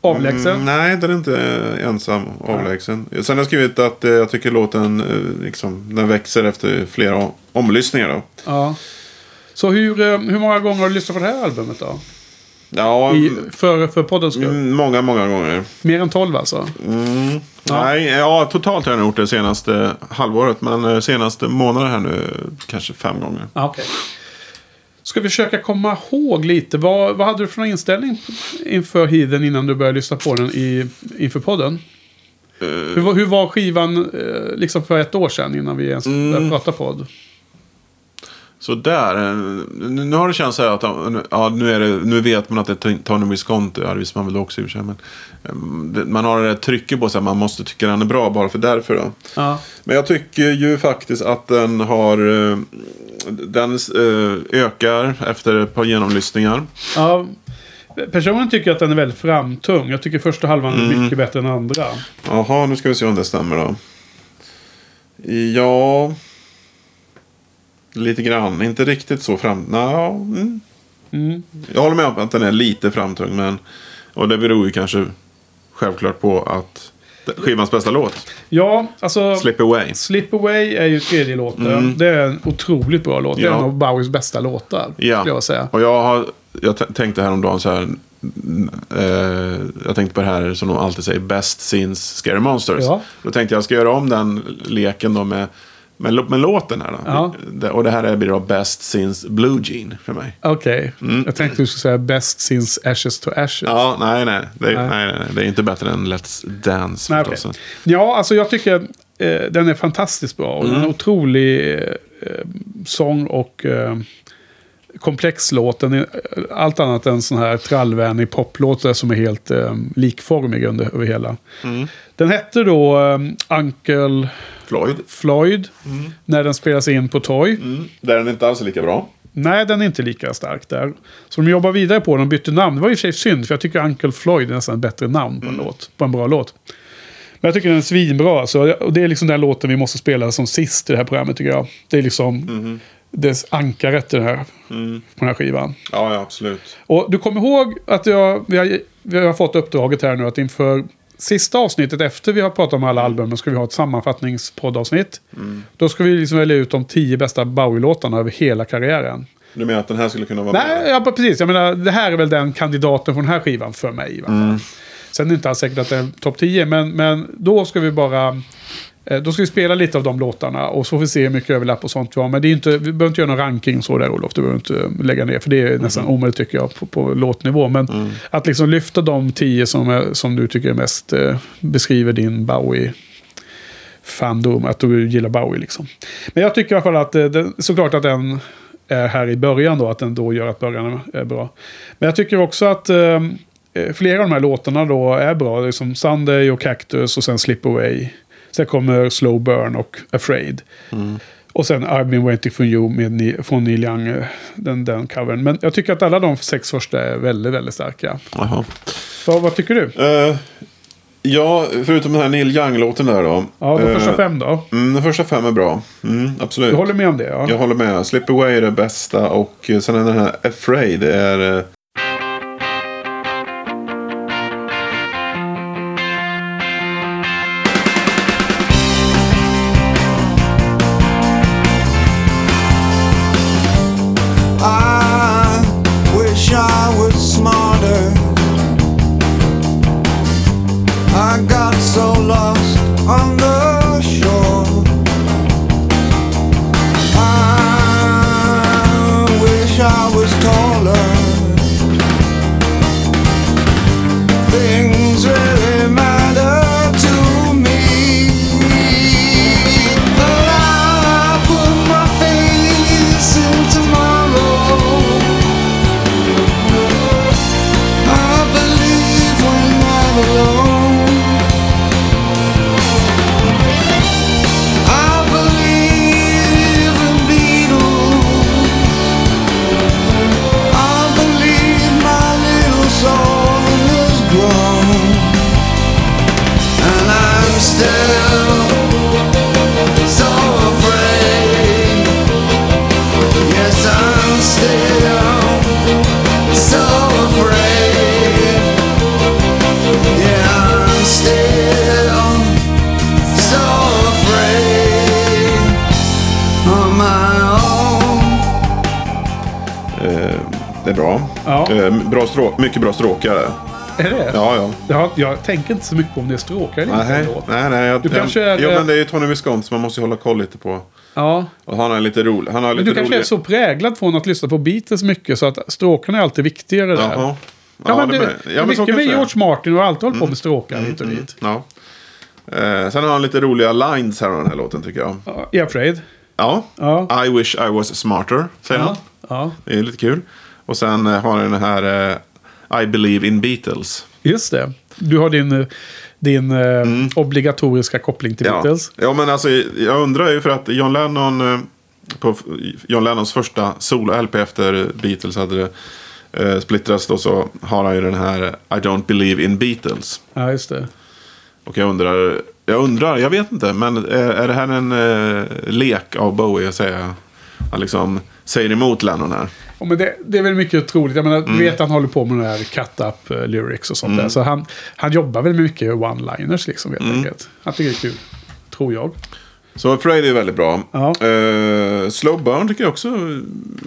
Avlägsen? Mm, nej, den är inte ensam avlägsen. Sen har jag skrivit att eh, jag tycker låten eh, liksom, den växer efter flera omlyssningar. Då. Ja. Så hur, eh, hur många gånger har du lyssnat på det här albumet då? Ja, I, för, för poddens skull? mm, många, många gånger. Mer än 12 alltså? Mm. Ja. Nej, ja, totalt har jag nog gjort det senaste halvåret. Men eh, senaste månaden här nu kanske fem gånger. Ja, okej. Ska vi försöka komma ihåg lite. Vad, vad hade du för någon inställning inför Heathen innan du började lyssna på den i, inför podden? Hur, var- hur var skivan eh, liksom för ett år sedan innan vi ens började prata podd? Så där, eh, nu har det känts så här att ja, nu, är det, nu vet man att det är Tony Visconti. Ja, det visste man väl också i och för sig. Men eh, man har det där trycket på sig att man måste tycka den är bra bara för därför. Då. Ja. Men jag tycker ju faktiskt att den har... eh, Den eh, ökar efter ett par genomlyssningar. ja. Personligen tycker jag att den är väldigt framtung. Jag tycker första halvan är mycket bättre än andra. Jaha, nu ska vi se om det stämmer då. Ja... Lite grann. Inte riktigt så fram... Nå, mm. Mm. Jag håller med om att den är lite framtung. Men, och det beror ju kanske självklart på att skivans bästa låt, Ja, alltså... Slip Away. Slip Away är ju tredje låten. Det är en otroligt bra låt. Det är Mm. Ja. en av Bowies bästa låtar. Ja. Skulle jag säga. Och jag, har, jag tänkte häromdagen så här. mm, Eh, jag tänkte på det här som de alltid säger, Best Since Scary Monsters. Ja. Då tänkte jag, ska göra om den leken då med, med, lå- med låten här då. Ja. Och det här blir då Best Since Blue Jean för mig. Okej. Jag tänkte du skulle säga Best Since Ashes to Ashes. Mm. Ja, nej, nej. Det, Nej. nej. Nej, det är inte bättre än Let's Dance. Nej, okej. Ja, alltså jag tycker eh, den är fantastiskt bra. Och Mm. Den är otrolig eh, sång och eh, komplex låt. Den är allt annat än sån här trallvänlig poplåt som är helt eh, likformig under, över hela. Den hette då eh, Uncle Floyd. Floyd. När den spelas in på Toy. Mm. Där är den inte alls lika bra. Nej, den är inte lika stark där. Så de jobbar vidare på den och bytte namn. Det var i och för sig synd, för jag tycker Uncle Floyd är nästan ett bättre namn på en, låt, på en bra låt. Men jag tycker den är svinbra. Så, och det är liksom den låten vi måste spela som sist i det här programmet tycker jag. Det är liksom dess ankaret i det här, på den här skivan. Ja, ja absolut. Och du kommer ihåg att jag, vi, har, vi har fått uppdraget här nu att inför sista avsnittet efter vi har pratat om alla albumen ska vi ha ett sammanfattningspoddavsnitt. Då ska vi liksom välja ut de tio bästa Bowie-låtarna över hela karriären. Du menar att den här skulle kunna vara Nej, med? ja, precis. Jag menar, det här är väl den kandidaten från den här skivan för mig. I fall. Sen är det inte alls säkert att det är topp 10, men, men då ska vi bara... eh, Då ska vi spela lite av de låtarna och så får vi se hur mycket överlapp och sånt vi har. Men det är inte, vi behöver inte göra någon ranking så där Olof. Du behöver inte eh, lägga ner. För det är nästan omöjligt tycker jag på, på låtnivå. Men att liksom lyfta de tio som, är, som du tycker mest eh, beskriver din Bowie fandom, att du gillar Bowie liksom. Men jag tycker i alla fall att eh, den, såklart att den är här i början då, att den då gör att början är bra. Men jag tycker också att eh, flera av de här låtarna då är bra. Det är som Sunday och Cactus och sen Slip Away. Sen kommer Slow Burn och Afraid. Och sen I've been waiting for you med, från Neil Young, eh, den, den covern. Men jag tycker att alla de sex första är väldigt, väldigt starka. Jaha. Så, vad tycker du? Eh, ja, förutom den här Neil Young-låten där då. Ja, de första Eh, fem då? Mm, de första fem är bra. Mm, absolut. Du håller med om det? Ja. Jag håller med. Slip Away är det bästa och sen är den här Afraid är... strå- mycket bra stråkare. Är det? Ja, ja. Jag, jag tänker inte så mycket på om det är stråkar eller inte. Nej, låt. nej, nej. Jag, Du kanske jag, är- Jo, men det är ju Tony Visconti, man måste ju hålla koll lite på. Ja. Och han är lite rolig. Han har Men lite du kanske rolig... är så präglad från att lyssna på Beatles mycket så att stråkarna är alltid viktigare där. Jaha. Ja, men det, men- det ja, är men så mycket med kanske det. George Martin och har alltid hållit på med stråkar hit och dit. Ja. Eh, sen har han lite roliga lines här av den här låten tycker jag. Ja, Är afraid? Ja. Ja. I wish I was smarter, säger han. Ja. Det är lite kul. Och sen eh, har han den här eh, I believe in Beatles. Just det. Du har din, eh, din eh, obligatoriska koppling till Mm. Ja. Beatles. ja, men alltså jag undrar ju för att John Lennon eh, på John Lennons första solo-LP efter Beatles hade det eh, splittrats då så har han ju den här I don't believe in Beatles. Ja, just det. Och jag undrar, jag undrar, jag vet inte, men är, är det här en eh, lek av Bowie att säga? Han liksom säger emot Lennon här. Ja, men det, det är väl mycket troligt. Jag menar, Mm. Du vet han håller på med den här cut-up eh, lyrics och sånt där. Så han, han jobbar väl mycket one-liners liksom helt Mm. enkelt. Han tycker det är kul. Tror jag. Så Afraid är väldigt bra. Ja. Eh, Slow Burn tycker jag också.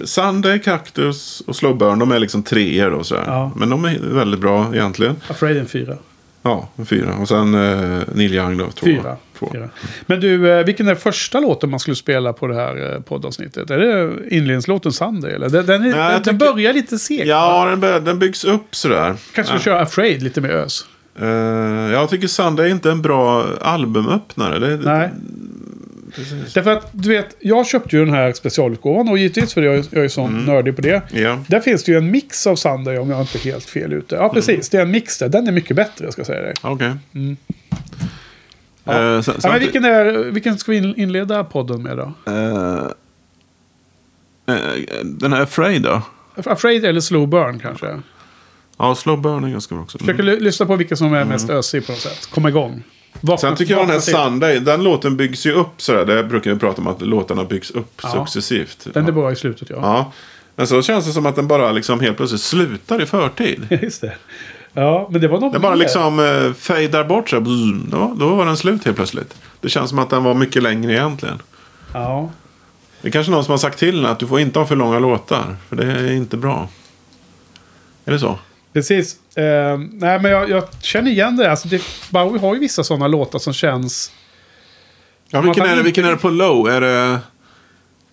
Sunday, Cactus och Slow Burn, de är liksom treor då sådär. Ja. Men de är väldigt bra egentligen. Afraid en fyra. Ja, fyra. Och sen uh, Neil Young då, två. Fyra. två. fyra. Men du, eh, vilken är första låten man skulle spela på det här eh, poddavsnittet? Är det inledningslåten Sunday? Eller? Den, den, är, Nej, den, den tycker- börjar lite segt. Ja, den, bör- den byggs upp sådär. Kanske vi kör Afraid lite mer ös. Eh, jag tycker Sunday är inte en bra albumöppnare. Det, Nej. Precis. Därför att, du vet, jag köpte ju den här specialutgåvan och givetvis för jag, är- jag är sån Mm. nördig på det. Ja. Där finns det ju en mix av Sunday om jag inte är helt fel ute. Ja, precis. Det är en mix där. Den är mycket bättre, ska jag säga dig. Okej. Ja. Eh, sen- Ja, men vilken, är, vilken ska vi in- inleda podden med då? eh, eh, den här Afraid då? Afraid eller Slow Burn kanske? Ja, Slow Burn är ganska bra också. Mm. Försöker ly- lyssna på vilka som är mest ösig på något sätt. Komma igång. Vakna, Sen tycker jag den här. Sunday, den låten byggs ju upp sådär. Det brukar vi prata om att låtarna byggs upp Ja. successivt. Den är bra i slutet, ja. ja. Men så känns det som att den bara liksom helt plötsligt slutar i förtid. (laughs) Just det. Ja, men det var något Den bara liksom eh, fejdar bort. Bzzz, Då, då var den slut helt plötsligt. Det känns som att den var mycket längre egentligen. Ja. Det är kanske någon som har sagt till att du får inte ha för långa låtar. För det är inte bra. Är det så? Precis. Eh, nej, men jag, jag känner igen det. Alltså, det. Bowie har ju vissa sådana låtar som känns... Ja, vilken, är det, vilken är det på low? Är det...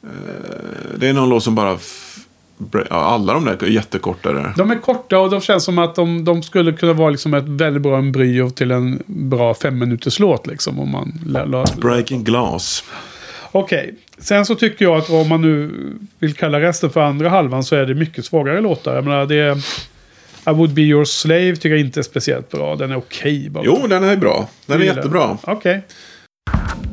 Eh, det är någon låt som bara... Alla de där är jättekortare. De är korta och de känns som att de, de skulle kunna vara liksom ett väldigt bra embryo till en bra fem minuters låt liksom. Om man Breaking Glass. Okej. Sen så tycker jag att om man nu vill kalla resten för andra halvan så är det mycket svagare låtar. Jag menar, det är... I would be your slave tycker jag inte är speciellt bra. Den är okej bara. Jo, den är bra. Den är jättebra. Okej. Walking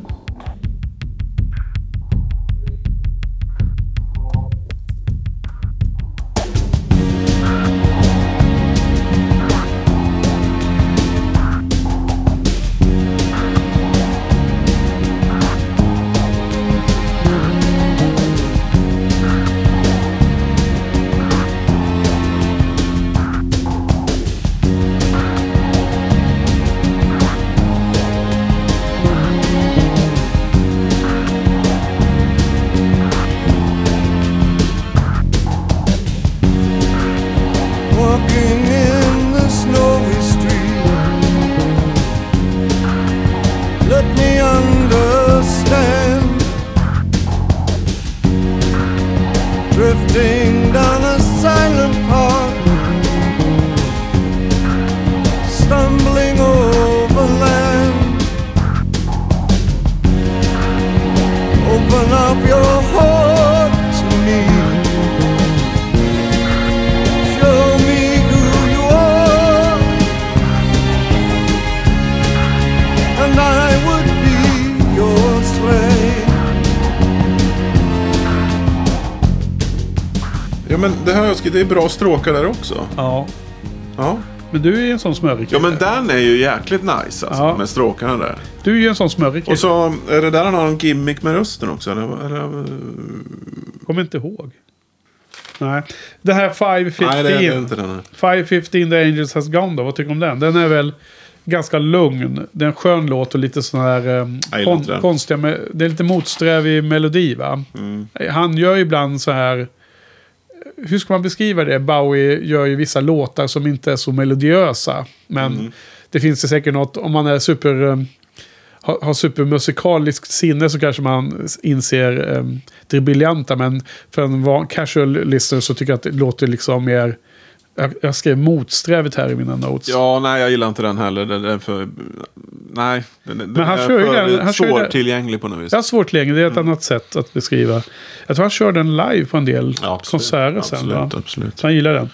det är bra stråkar där också. Ja. Ja. Men du är ju en sån smörig ja, men den är ju jäkligt nice alltså. Ja. Med stråkarna där. Du är ju en sån smörig kille. Och så är det där han har en gimmick med rösten också. Eller, eller, Kommer inte ihåg. Nej. Det här 515. nej, det är inte den här. 515 The Angels Has Gone då. Vad tycker du om den? Den är väl ganska lugn. Det är en skön låt och lite sån här Jag gillar inte den. konstiga... Me- det är lite motsträvig melodi va? Mm. Han gör ju ibland så här... Hur ska man beskriva det? Bowie gör ju vissa låtar som inte är så melodiösa. Men Mm. det finns det säkert något, om man är super... um, har, har supermusikaliskt sinne så kanske man inser um, det briljanta. Men för en van, casual listener så tycker jag att det låter liksom mer... Jag, jag skrev motsträvigt här i mina notes. Ja, nej, jag gillar inte den heller. Den är för... Nej, den, den han är kör ju för den- han kör ju den- svårtillgänglig på något vis. Jag har svårt längre, det är ett annat sätt att beskriva. Jag tror han kör den live på en del Ja, absolut. konserter sen. Absolut, absolut. Så han gillar den.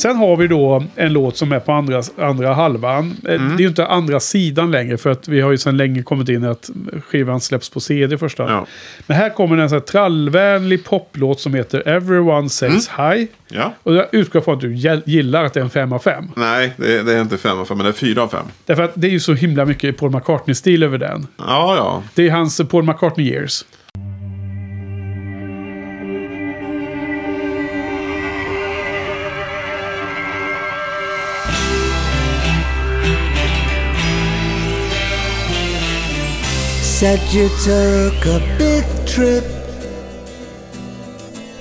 Sen har vi då en låt som är på andra, andra halvan. Eh, Mm. Det är ju inte andra sidan längre för att vi har ju sedan länge kommit in i att skivan släpps på CD första. Ja. Men här kommer en sån här trallvänlig poplåt som heter Everyone Says Mm. Hi. Ja. Och jag utgår från att du gillar att det är en 5 av 5. Nej, det, det är inte fem av fem, men det är fyra av fem. Därför att det är ju så himla mycket Paul McCartney-stil över den. Ja, ja. Det är hans Paul McCartney years. Said you took a big trip.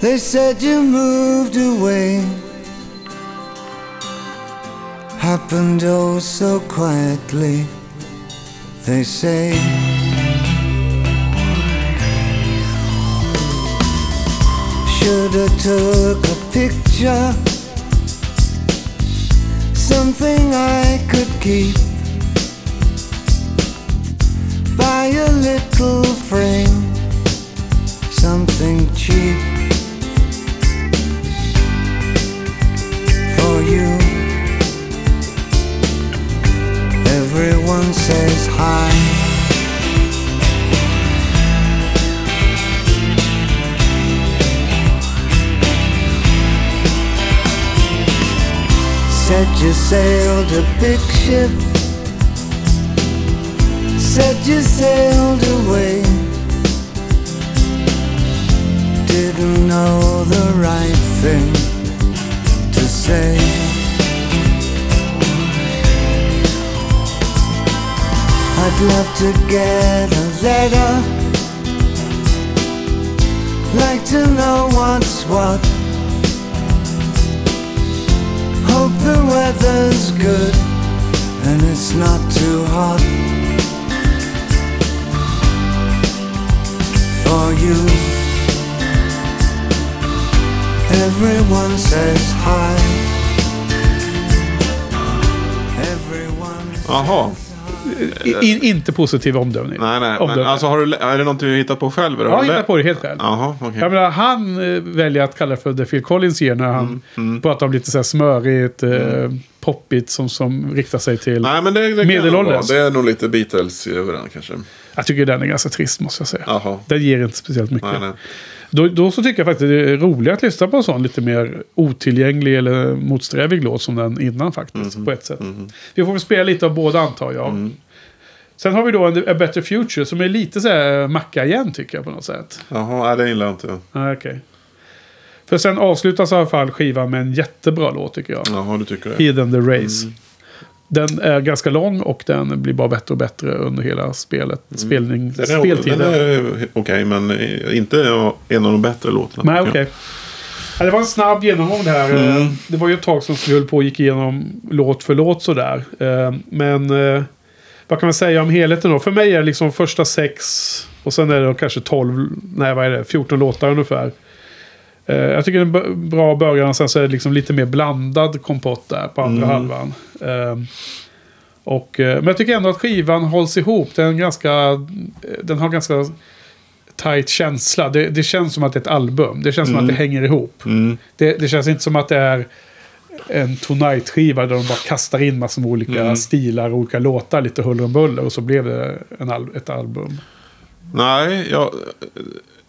They said you moved away. Happened oh so quietly. They say. Shoulda took a picture. Something I could keep. A little frame, something cheap for you. Everyone says hi. Said you sailed a big ship said you sailed away. Didn't know the right thing to say. I'd love to get a letter. Like to know what's what. Hope the weather's good and it's not too hot. For you. Everyone says hi. Everyone Jaha. In, inte positiv omdömning. Nej, nej. Men Omdöme. alltså, har du, är det något du har hittat på själv? eller jag har hittat på det helt själv. Jaha, okej. Jag menar, han eh, väljer att kalla det för The Phil Collins year när han Mm, pratar om lite så här smörigt, eh, poppigt som, som riktar sig till... Nej, men det, det, Medelålders. det är nog lite Beatles över den kanske. Jag tycker den är ganska trist måste jag säga. Jaha. Den ger inte speciellt mycket. Nej, nej. Då, då så tycker jag faktiskt det är roligare att lyssna på en sån lite mer otillgänglig eller motsträvig låt som den innan faktiskt. Mhm. På ett sätt. Vi får väl spela lite av båda antar jag. Mm. Sen har vi då en A Better Future som är lite så här macka igen tycker jag på något sätt. Jaha, det gillar jag inte. Ah, okej. För sen avslutas i alla fall skivan med en jättebra låt tycker jag. Jaha, du tycker det? Hidden the Race. Mm. Den är ganska lång och den blir bara bättre och bättre under hela spelet. Spelning, Mm. Den är, speltiden. den är okej, men inte en av de bättre låtarna. Nej, okej. Ja, det var en snabb genomgång det här. Mm. Eh, Det var ju ett tag sedan vi höll på och gick igenom låt för låt sådär. Eh, Men eh, vad kan man säga om helheten då? För mig är det liksom första sex och sen är det kanske 12, nej vad är det, 14 låtar ungefär. Eh, Jag tycker det är en bra början. Sen så är det liksom lite mer blandad kompott där på andra Mm. halvan. Eh, Och, eh, men jag tycker ändå att skivan hålls ihop. Den, ganska, den har ganska tight känsla. Det, det känns som att det är ett album. Det känns som att det hänger ihop. Mm. Det, det känns inte som att det är en Tonight-skiva där de bara kastar in massor med olika Mm. stilar och olika låtar, lite huller och buller och så blev det en ett album. Nej, jag,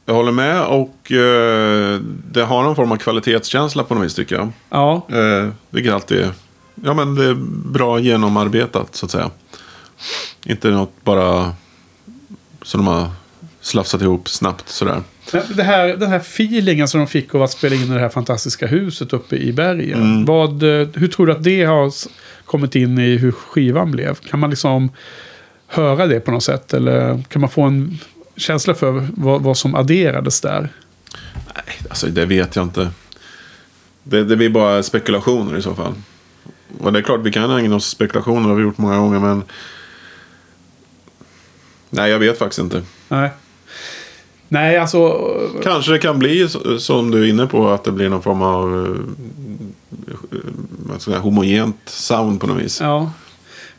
jag håller med och eh, det har någon form av kvalitetskänsla på något vis tycker jag. Ja, Eh, vilket alltid är, ja, men det är bra genomarbetat så att säga. Inte något bara som de har slafsat ihop snabbt sådär. det här, den här feelingen som de fick av att spela in i det här fantastiska huset uppe i bergen. Mm. Vad, eh, hur tror du att det har kommit in i hur skivan blev? Kan man liksom höra det på något sätt? Eller kan man få en känsla för vad, vad som adderades där? Nej, alltså det vet jag inte. Det, det blir bara spekulationer i så fall. Och det är klart, vi kan ägna oss åt spekulationer, det har vi gjort många gånger, men... Nej, jag vet faktiskt inte. Nej. Nej, alltså... Kanske det kan bli som du är inne på, att det blir någon form av eh, jag säga, homogent sound på något vis. Ja.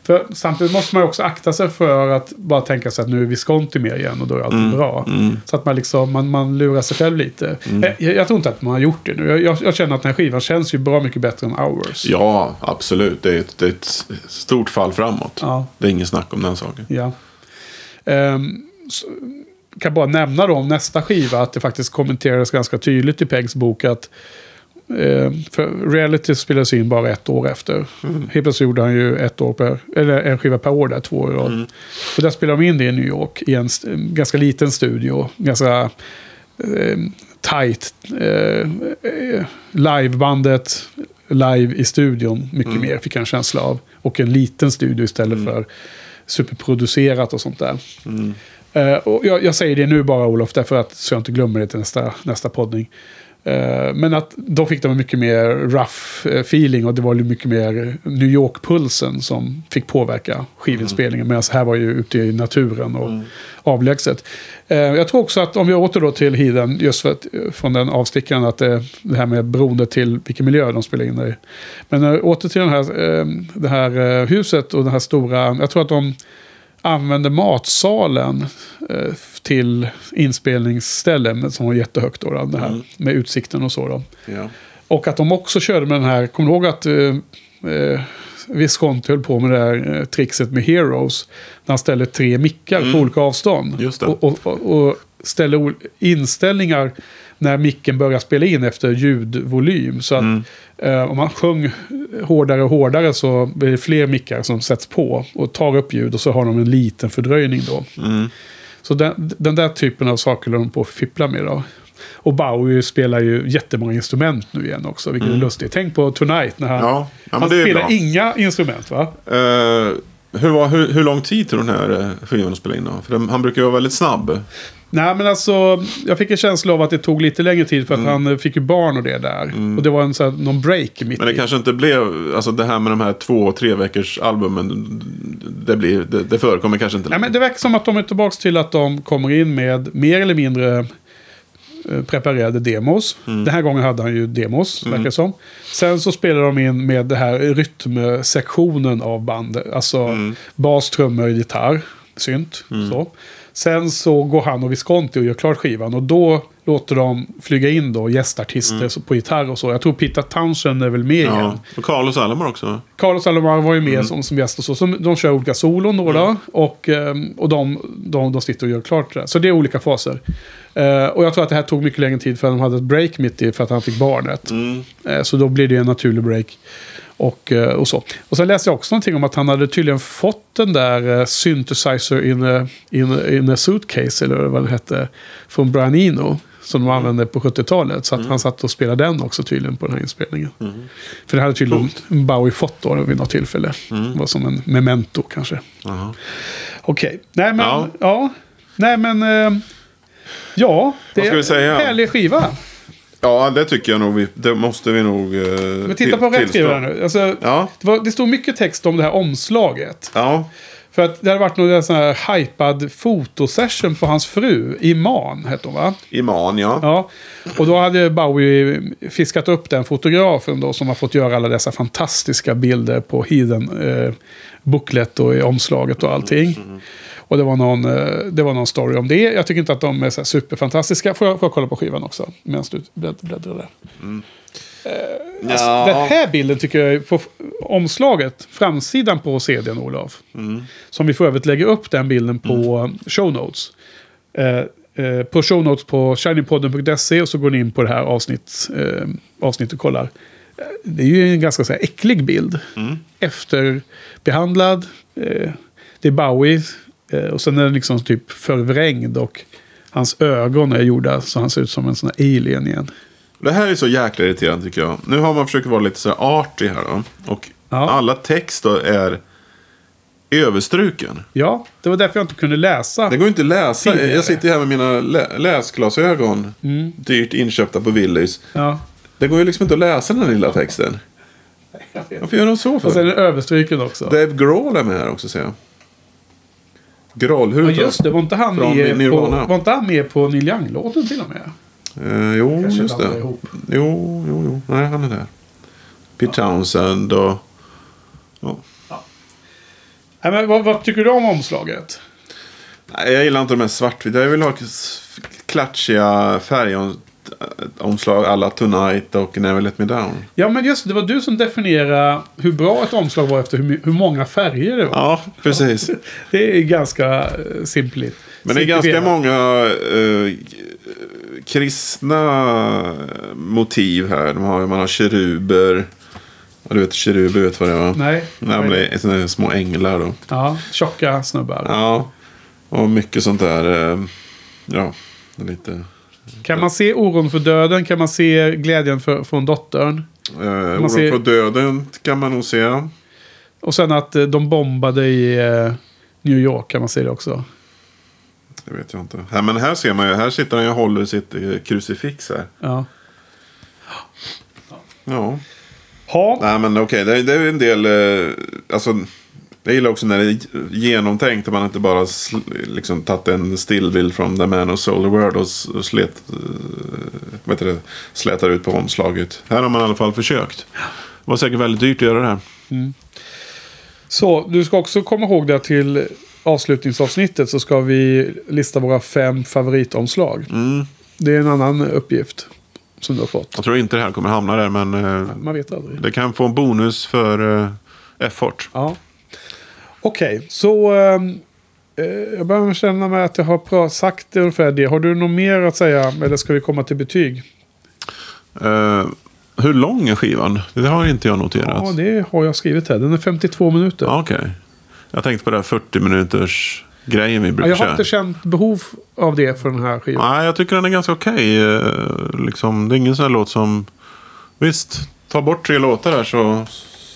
För samtidigt måste man också akta sig för att bara tänka sig att nu är Visconti med igen och då är allt bra. Så att man liksom, man, man lurar sig själv lite. Jag, jag tror inte att man har gjort det nu. Jag, jag, jag känner att den här skivan känns ju bra mycket bättre än Hours. Ja, absolut. Det är ett, det är ett stort fall framåt. Ja. Det är ingen snack om den saken. Ja. Ehm, så, kan bara nämna då om nästa skiva att det faktiskt kommenterades ganska tydligt i Pegs bok att eh, för reality spelades in bara ett år efter. Helt plötsligt gjorde han ju ett år per, eller en skiva per år där, två år i rad. Och där spelade de in det i New York i en ganska liten studio. Ganska eh, tight. Eh, eh, livebandet live i studion mycket mer fick jag en känsla av. Och en liten studio istället för superproducerat och sånt där. Eh, och jag, jag säger det nu bara Olof, därför att så jag inte glömmer det till nästa, nästa poddning. Eh, men att då fick de mycket mer rough eh, feeling och det var ju mycket mer New York-pulsen som fick påverka skivinspelningen. Medan här var ju ute i naturen och avlägset. Eh, jag tror också att om vi åter då till Hiden, just för att, från den avstickaren, att det, det här med beroende till vilken miljö de spelar in i. Men åter till den här, det här huset och den här stora, jag tror att de använde matsalen eh, till inspelningsställen som var jättehögt. Då, det här, Med utsikten och så. Då. Ja. Och att de också körde med den här, kommer du ihåg att eh, eh, Visconti höll på med det här eh, trixet med Heroes. När han ställer tre mickar på olika avstånd. Och, och, och, och ställer inställningar när micken börjar spela in efter ljudvolym. Så att eh, om man sjöng hårdare och hårdare så blir det fler mickar som sätts på och tar upp ljud och så har de en liten fördröjning då. Så den, den där typen av saker håller de på att fippla med då. Och Bowie spelar ju jättemånga instrument nu igen också, vilket är lustigt. Tänk på Tonight när han, Ja, ja, han spelar bra. inga instrument va? Eh, hur, var, hur, hur lång tid tog den här eh, skivan att spela in då? För den, han brukar ju vara väldigt snabb. Nej men alltså, jag fick en känsla av att det tog lite längre tid för att han eh, fick ju barn och det där. Och det var en sån här, någon break mitt Men det i. kanske inte blev, alltså det här med de här två tre veckors albumen, det, blir, det, det förekommer kanske inte Nej, men det verkar som att de är tillbaka till att de kommer in med mer eller mindre preparerade demos. Den här gången hade han ju demos, verkar det som. Sen så spelar de in med det här rytmsektionen av bandet. Alltså bas, trummor, gitarr, synt. Så. Sen så går han och Visconti och gör klart skivan. Och då låter de flyga in då gästartister så- på gitarr och så. Jag tror Peter Townshend är väl med igen. Ja, och Carlos Alomar också. Carlos Alomar var ju med som, som gäst och så. så. De kör olika solon då. då och ehm, och de, de, de sitter och gör klart det där. Så det är olika faser. Eh, och jag tror att det här tog mycket längre tid för att de hade ett break mitt i för att han fick barnet. Eh, så då blir det en naturlig break. Och, eh, och så. Och sen läste jag också någonting om att han hade tydligen fått den där eh, synthesizer in a, in, a, in a suitcase, eller vad det hette, från Brian Eno. Som de använde på 70-talet. Så att han satt och spelade den också tydligen på den här inspelningen. För det hade tydligen Bowie fått då vid något tillfälle. Det var som en memento kanske. Okej, nej men... Ja. Ja. Nej men... Eh, ja, det är en härlig skiva. Ja, det tycker jag nog. Vi, det måste vi nog eh, Men titta på rätt skriva här nu. Alltså, Ja. det, var, det stod mycket text om det här omslaget. Ja, För att det hade varit någon sån här hypad fotosession på hans fru, Iman hette hon va? Iman, ja. Ja, och då hade Bowie fiskat upp den fotografen då som har fått göra alla dessa fantastiska bilder på Hidden eh, Booklet och i omslaget och allting. Och det var, någon, eh, det var någon story om det. Jag tycker inte att de är så superfantastiska. Får jag, får jag kolla på skivan också? Medan du blädd- bläddrar där. Alltså, Ja. Den här bilden tycker jag på omslaget, framsidan på CDn Olof. Som vi för övrigt lägger upp den bilden på show notes. Eh, eh, på show notes på shiningpodden.se och så går ni in på det här avsnitt, eh, avsnittet och kollar. Eh, Det är ju en ganska så här, äcklig bild. Efterbehandlad. Eh, det är Bowie. Eh, och sen är den liksom typ förvrängd och hans ögon är gjorda så han ser ut som en sån här alien igen. Det här är så jäkla irriterande tycker jag. Nu har man försökt vara lite så här arty här då. Och Ja. alla text då är överstruken. Ja, det var därför jag inte kunde läsa. Det går inte att läsa. Tidigare. Jag sitter här med mina lä- läsglasögon. Mm. Dyrt inköpta på Willys. Ja. Det går ju liksom inte att läsa den här lilla texten. (laughs) Varför gör de så Och sen är för? den överstruken också. Dave Grohl är med här också ser jag. Hur ja, just det. Var inte han, med på, var inte han med på Neil Young-låten till och med? Eh, jo, Kanske just det. ihop. Jo, jo, jo. Nej, han är där. Pete Townsend och... Ja. Nej, men vad, vad tycker du om omslaget? Nej, jag gillar inte de här svartvita. Jag vill ha klatschiga färgomslag alla Tonight och Never Let Me Down. Ja, men just det. Var du som definierade hur bra ett omslag var efter hur, hur många färger det var. Ja, precis. (laughs) Det är ganska uh, simpligt. Men det är ganska många eh, kristna motiv här. De har, man har keruber. Ja, du vet keruber, vet vad det är va? Nej. Nej, men det är såna små änglar då. Ja, tjocka snubbar. Ja, och mycket sånt där. eh, Ja, lite... Kan man se oron för döden? Kan man se glädjen för, från dottern? Eh, Oron ser- för döden kan man nog se. Och sen att eh, de bombade i eh, New York kan man se det också. Det vet jag inte. Här, men här ser man ju. Här sitter han och håller sitt eh, krucifix här. Ja. Ja. Ha. Nej men okej, det, det är en del... Eh, alltså, jag gillar också när det är genomtänkt. Och man inte bara liksom, tagit en stillbild från The Man Sold the World och, slet, eh, heter det, slätar ut på omslaget. Här har man i alla fall försökt. Det var säkert väldigt dyrt att göra det här. Så, du ska också komma ihåg det till avslutningsavsnittet så ska vi lista våra fem favoritomslag. Mm. Det är en annan uppgift som du har fått. Jag tror inte det här kommer hamna där men eh, Man vet aldrig. det kan få en bonus för eh, effort. Ja. Okej, så ehm, eh, jag börjar känna mig att jag har pra- sagt ungefär det. Har du något mer att säga? Eller ska vi komma till betyg? Eh, hur lång är skivan? Det har inte jag noterat. Ja, det har jag skrivit här. Den är 52 minuter. Ja, Okej. Jag tänkte på det här 40 minuters grejen vi Ja, brukar jag har inte känt behov av det för den här skivan. Nej, jag tycker den är ganska okej. Eh, liksom, det är ingen sån här låt som... Visst, ta bort tre låtar här så,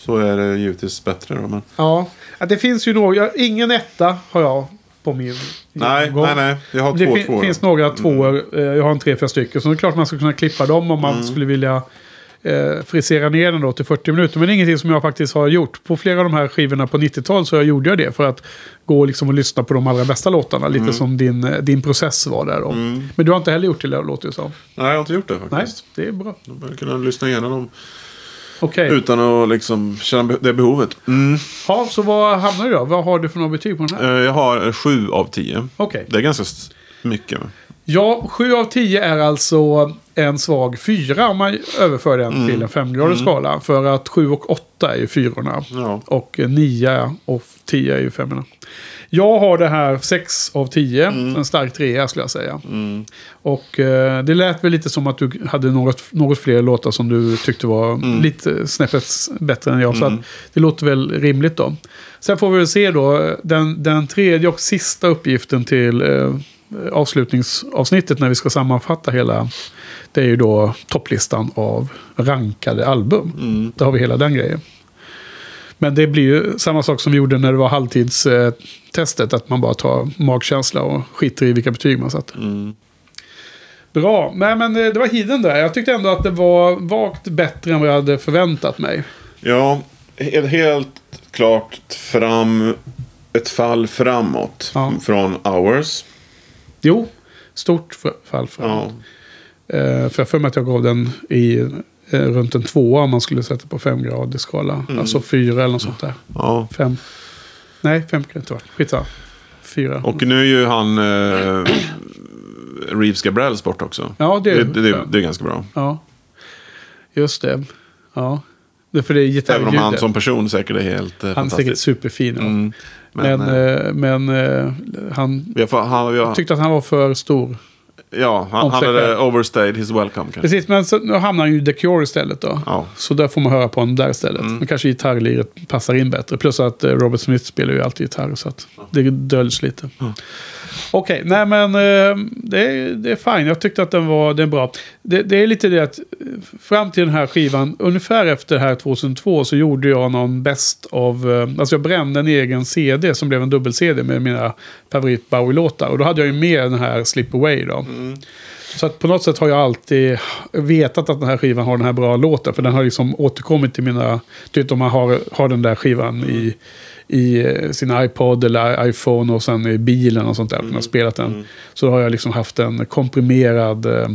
så är det givetvis bättre. Då, men... Ja, Ja, det finns ju några. Ingen etta har jag på min nej, nej, nej. Jag har Det två fin- tvåor. finns några tvåor. Eh, Jag har en tre, fyra stycken. Så det är klart man ska kunna klippa dem om man Mm. skulle vilja eh, frisera ner den då till 40 minuter. Men det är ingenting som jag faktiskt har gjort. På flera av de här skivorna på 90-talet så jag gjorde jag det för att gå liksom och lyssna på de allra bästa låtarna. Mm. Lite som din, eh, din process var där då. Men du har inte heller gjort det, låter det som. Nej, jag har inte gjort det Nej, faktiskt. det är bra. Jag börjar kunna lyssna igenom dem Okej. utan att liksom känna det behovet. Mm. Ja, så vad hamnar du då? Vad har du för några betyg på den här? Eh, Jag har sju av tio. Okej. Det är ganska mycket. Ja, 7 av 10 är alltså en svag 4 om man överför den Mm. till en femgradig skala. För att 7 och 8 är ju fyrorna. Ja. Och 9 och 10 är ju femmorna. Jag har det här 6 av 10. Mm. En stark 3 skulle jag säga. Och eh, det lät väl lite som att du hade något, något fler låtar som du tyckte var Mm. lite snäppet bättre än jag. Så att det låter väl rimligt då. Sen får vi väl se då. Den, den tredje och sista uppgiften till eh, avslutningsavsnittet när vi ska sammanfatta hela. Det är ju då topplistan av rankade album. Där har vi hela den grejen. Men det blir ju samma sak som vi gjorde när det var halvtidstestet. Att man bara tar magkänsla och skiter i vilka betyg man satte. Bra, Nej, men eh, det var Hiden där. Jag tyckte ändå att det var vagt bättre än vad jag hade förväntat mig. Ja, helt, klart fram ett fall framåt. Ja. Från Hours. Jo, stort fall för Ja. eh, För jag för mig att jag gav den i eh, runt en tvåa om man skulle sätta på femgradig skala. Mm. Alltså fyra eller något sånt där. ja. Fem. Nej, fem kan det inte vara. Skitsamma. Fyra. Och nu är ju han eh, Reeves Gabrels bort också. ja, det, Det, det, det, det är ganska bra. Ja, just det. Ja. Det är för det är Även om gitarrljudet. han som person säkert är helt eh, Han är säkert superfin. Mm. Men, Men, men, eh, men eh, han vi har, fa- han, vi har, tyckte att han var för stor. Ja, han, han hade overstayed his welcome kanske. Precis, men så, nu hamnar han ju i The Cure istället då. Ja. Mm. Så där får man höra på honom där istället. Men kanske gitarrliret passar in bättre. Plus att eh, Robert Smith spelar ju alltid gitarr. Så att det döljs lite. Okej, nej men eh, det, är, det är fine. Jag tyckte att den var, den bra. Det, det är lite det att eh, fram till den här skivan, ungefär efter det här 2002 så gjorde jag någon bäst av... eh, Alltså jag brände en egen CD som blev en dubbel-CD med mina favorit Bowie-låtar. Och då hade jag ju med den här Slip Away då. Så att på något sätt har jag alltid vetat att den här skivan har den här bra låten. För den har liksom återkommit till mina... Vet om man har, har den där skivan i, i eh, sin iPod eller iPhone och sen i bilen och sånt där. Mm. har spelat den. Så då har jag liksom haft en komprimerad eh,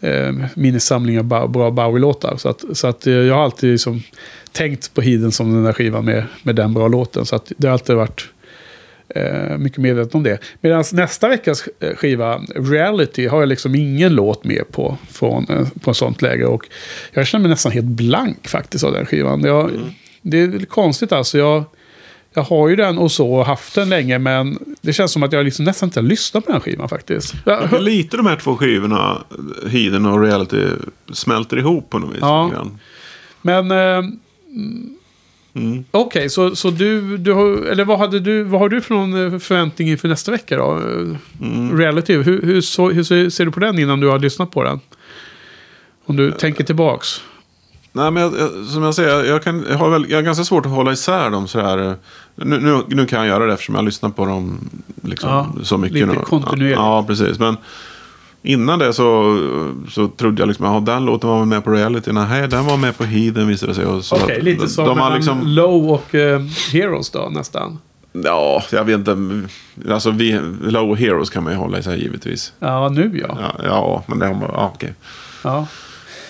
eh, minisamling av bra Bowie-låtar. Så att, så att eh, jag har alltid liksom tänkt på Hiden som den där skivan med, med den bra låten. Så att det har alltid varit eh, mycket medveten om det. Medan nästa veckas skiva, Reality, har jag liksom ingen låt med på från, på ett sånt läge. Och jag känner mig nästan helt blank faktiskt av den skivan. Jag, Det är konstigt alltså. Jag, jag har ju den och så och haft den länge, men det känns som att jag liksom nästan inte har lyssnat på den skivan faktiskt. Jag, Lite de här två skivorna, Hiden och Reality, smälter ihop på något vis. Ja. grann. Men... Eh, Mm. Okej, så, så du, du har, eller vad, hade du, vad har du för någon eh, förväntning inför nästa vecka då? Mm. Reality, hur, hur, så, hur ser- ser du på den innan du har lyssnat på den? Om du tänker tillbaks. Nej, men jag, som jag säger, jag, kan, jag, har väl, jag har ganska svårt att hålla isär dem sådär. eh, Nu, nu, nu kan jag göra det eftersom jag lyssnar på dem liksom, Ja, så mycket. lite nu. kontinuerligt. Ja, ja, precis. Men innan det så, så trodde jag liksom att den låten var med på reality. Nej, den var med på Heathen visade det sig. Och Okej, att lite de, som de mellan liksom, Low och eh, Heroes då nästan. Ja, jag vet inte. Alltså, vi, Low Heroes kan man ju hålla isär givetvis. Ja, nu ja. Ja, ja men det har man... Ja, okej. ja.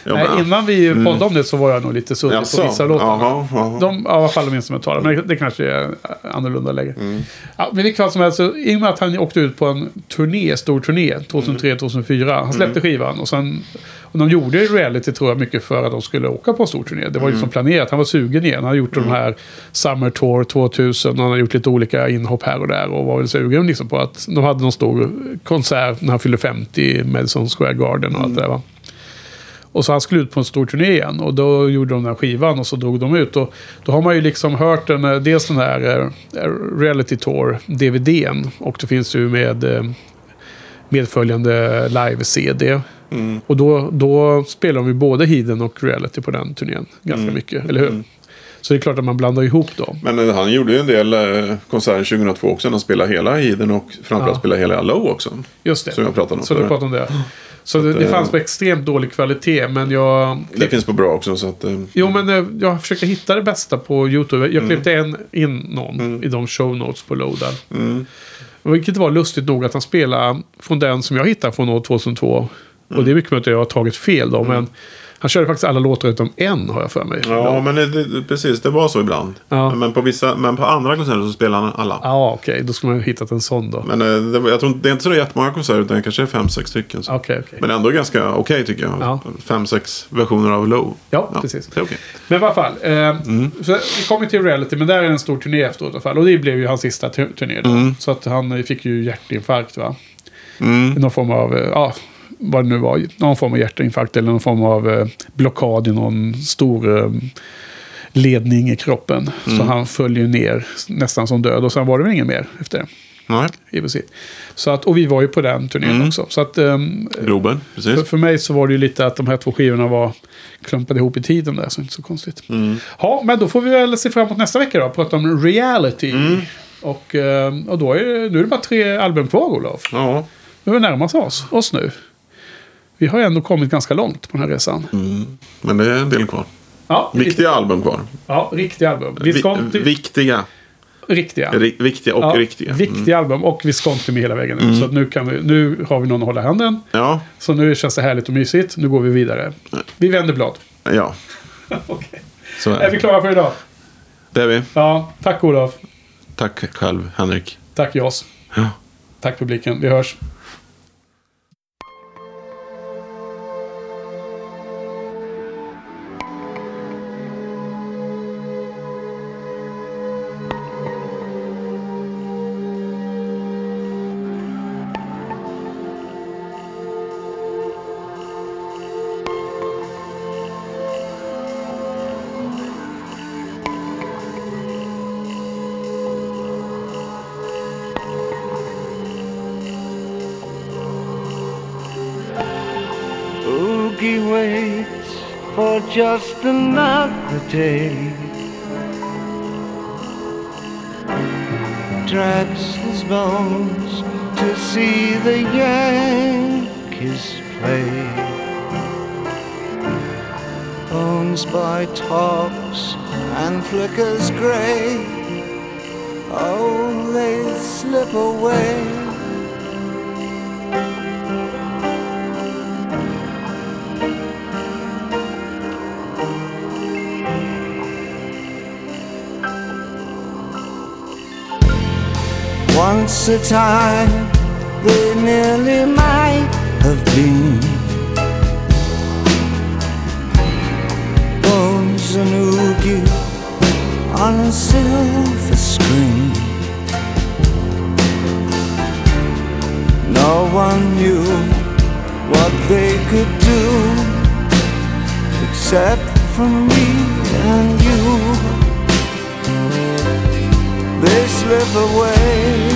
Ja, Nej, men- innan vi poddade om det så var jag nog lite suddig Jaså? på vissa låtar. Jaha, jaha. De, ja, I alla fall de minsta som jag talar Men det, det kanske är annorlunda läge. Mm. Ja, men vilket fall som helst, så, i och med att han åkte ut på en turné, stor turné, 2003-2004. Han släppte Mm. skivan och sen... Och de gjorde ju reality tror jag mycket för att de skulle åka på en stor turné. Det var ju Mm. som planerat. Han var sugen igen. Han hade gjort de här Summer Tour 2000. Och han hade gjort lite olika inhopp här och där. Och var väl sugen liksom på att de hade någon stor konsert när han fyllde 50 i Madison Square Garden och allt det där va. Och så han skulle ut på en stor turné igen. Och då gjorde de den här skivan och så drog de ut. Och då har man ju liksom hört den, eh, dels den här eh, Reality Tour, DVDn. Och det finns ju med eh, medföljande live-CD. Mm. Och då, då spelar de ju både Hidden och Reality på den turnén. Ganska Mm. mycket, eller hur? Så det är klart att man blandar ihop dem. Men eh, han gjorde ju en del eh, konserter 2002 också. när Han spelade hela Heathen och framförallt Ja. spelade hela Low också. Just det. Som jag pratade om Så du pratar om det. Så det, att, det eh, fanns på extremt dålig kvalitet, men jag... Det finns på bra också. Så att, eh, Jo, men eh, jag försöker hitta det bästa på YouTube. Jag Mm. klippte en, in någon i de show notes på Loadan. mm. Vilket var lustigt nog att han spelade från den som jag hittade från år 2002. Och det är mycket möjligt att jag har tagit fel då, men han körde faktiskt alla låtar utom en har jag för mig. Ja, men det, precis. Det var så ibland. Ja. Men, på vissa, men på andra konserter så spelar han alla. Ja, okej. Då skulle man ha hittat en sån då. Men eh, det, var- jag tror det är inte så jättemånga konserter utan kanske fem, sex stycken. Så. Okej, okej. Men ändå ganska okej tycker jag. Ja. Fem, sex versioner av Low. Ja, precis. Det är okej. Men i alla fall. Eh, Mm. så vi kommer till reality, men där är en stor turné efteråt i alla fall. Och det blev ju hans sista tu- turné då. Så att han eh, fick ju hjärtinfarkt va. Mm. Någon form av, eh, ja, vad det nu var. Någon form av hjärtinfarkt eller någon form av eh, blockad i någon stor eh, ledning i kroppen. Så han föll ju ner nästan som död. Och sen var det väl ingen mer efter det. Nej. i princip. Så att, och vi var ju på den turnén Mm. också. Så att, ehm, Globen, för, precis. för mig så var det ju lite att de här två skivorna var klumpade ihop i tiden där, så inte så konstigt. Mm. Ja, men då får vi väl se fram emot nästa vecka då, och prata om reality. Mm. Och, ehm, och då är det, nu är det bara tre album kvar, Olof. Ja. Nu är vi närmast oss, oss nu. Vi har ju ändå kommit ganska långt på den här resan. Mm. Men det är en del kvar. Ja, Viktiga album kvar. Ja, riktiga album. Vi ska Vi, inte... viktiga. Riktiga. Ri- viktiga och Ja, riktiga. Mm. Viktiga album och Visconti med hela vägen nu. Så nu, kan vi, nu har vi någon att hålla handen. Ja, Så nu känns det härligt och mysigt. Nu går vi vidare. Vi vänder blad. ja. (laughs) Okej. Så Är vi klara för idag? Det är vi. Ja, tack Olof. Tack själv, Henrik. Tack Jos. Ja. Tack publiken. Vi hörs. Just another day. Drags his bones to see the Yankees play. Bones by tops and flickers grey. Oh, they slip away. Once a time, they nearly might have been. Bones and oogie on a silver screen. No one knew what they could do except for me and you they slip away.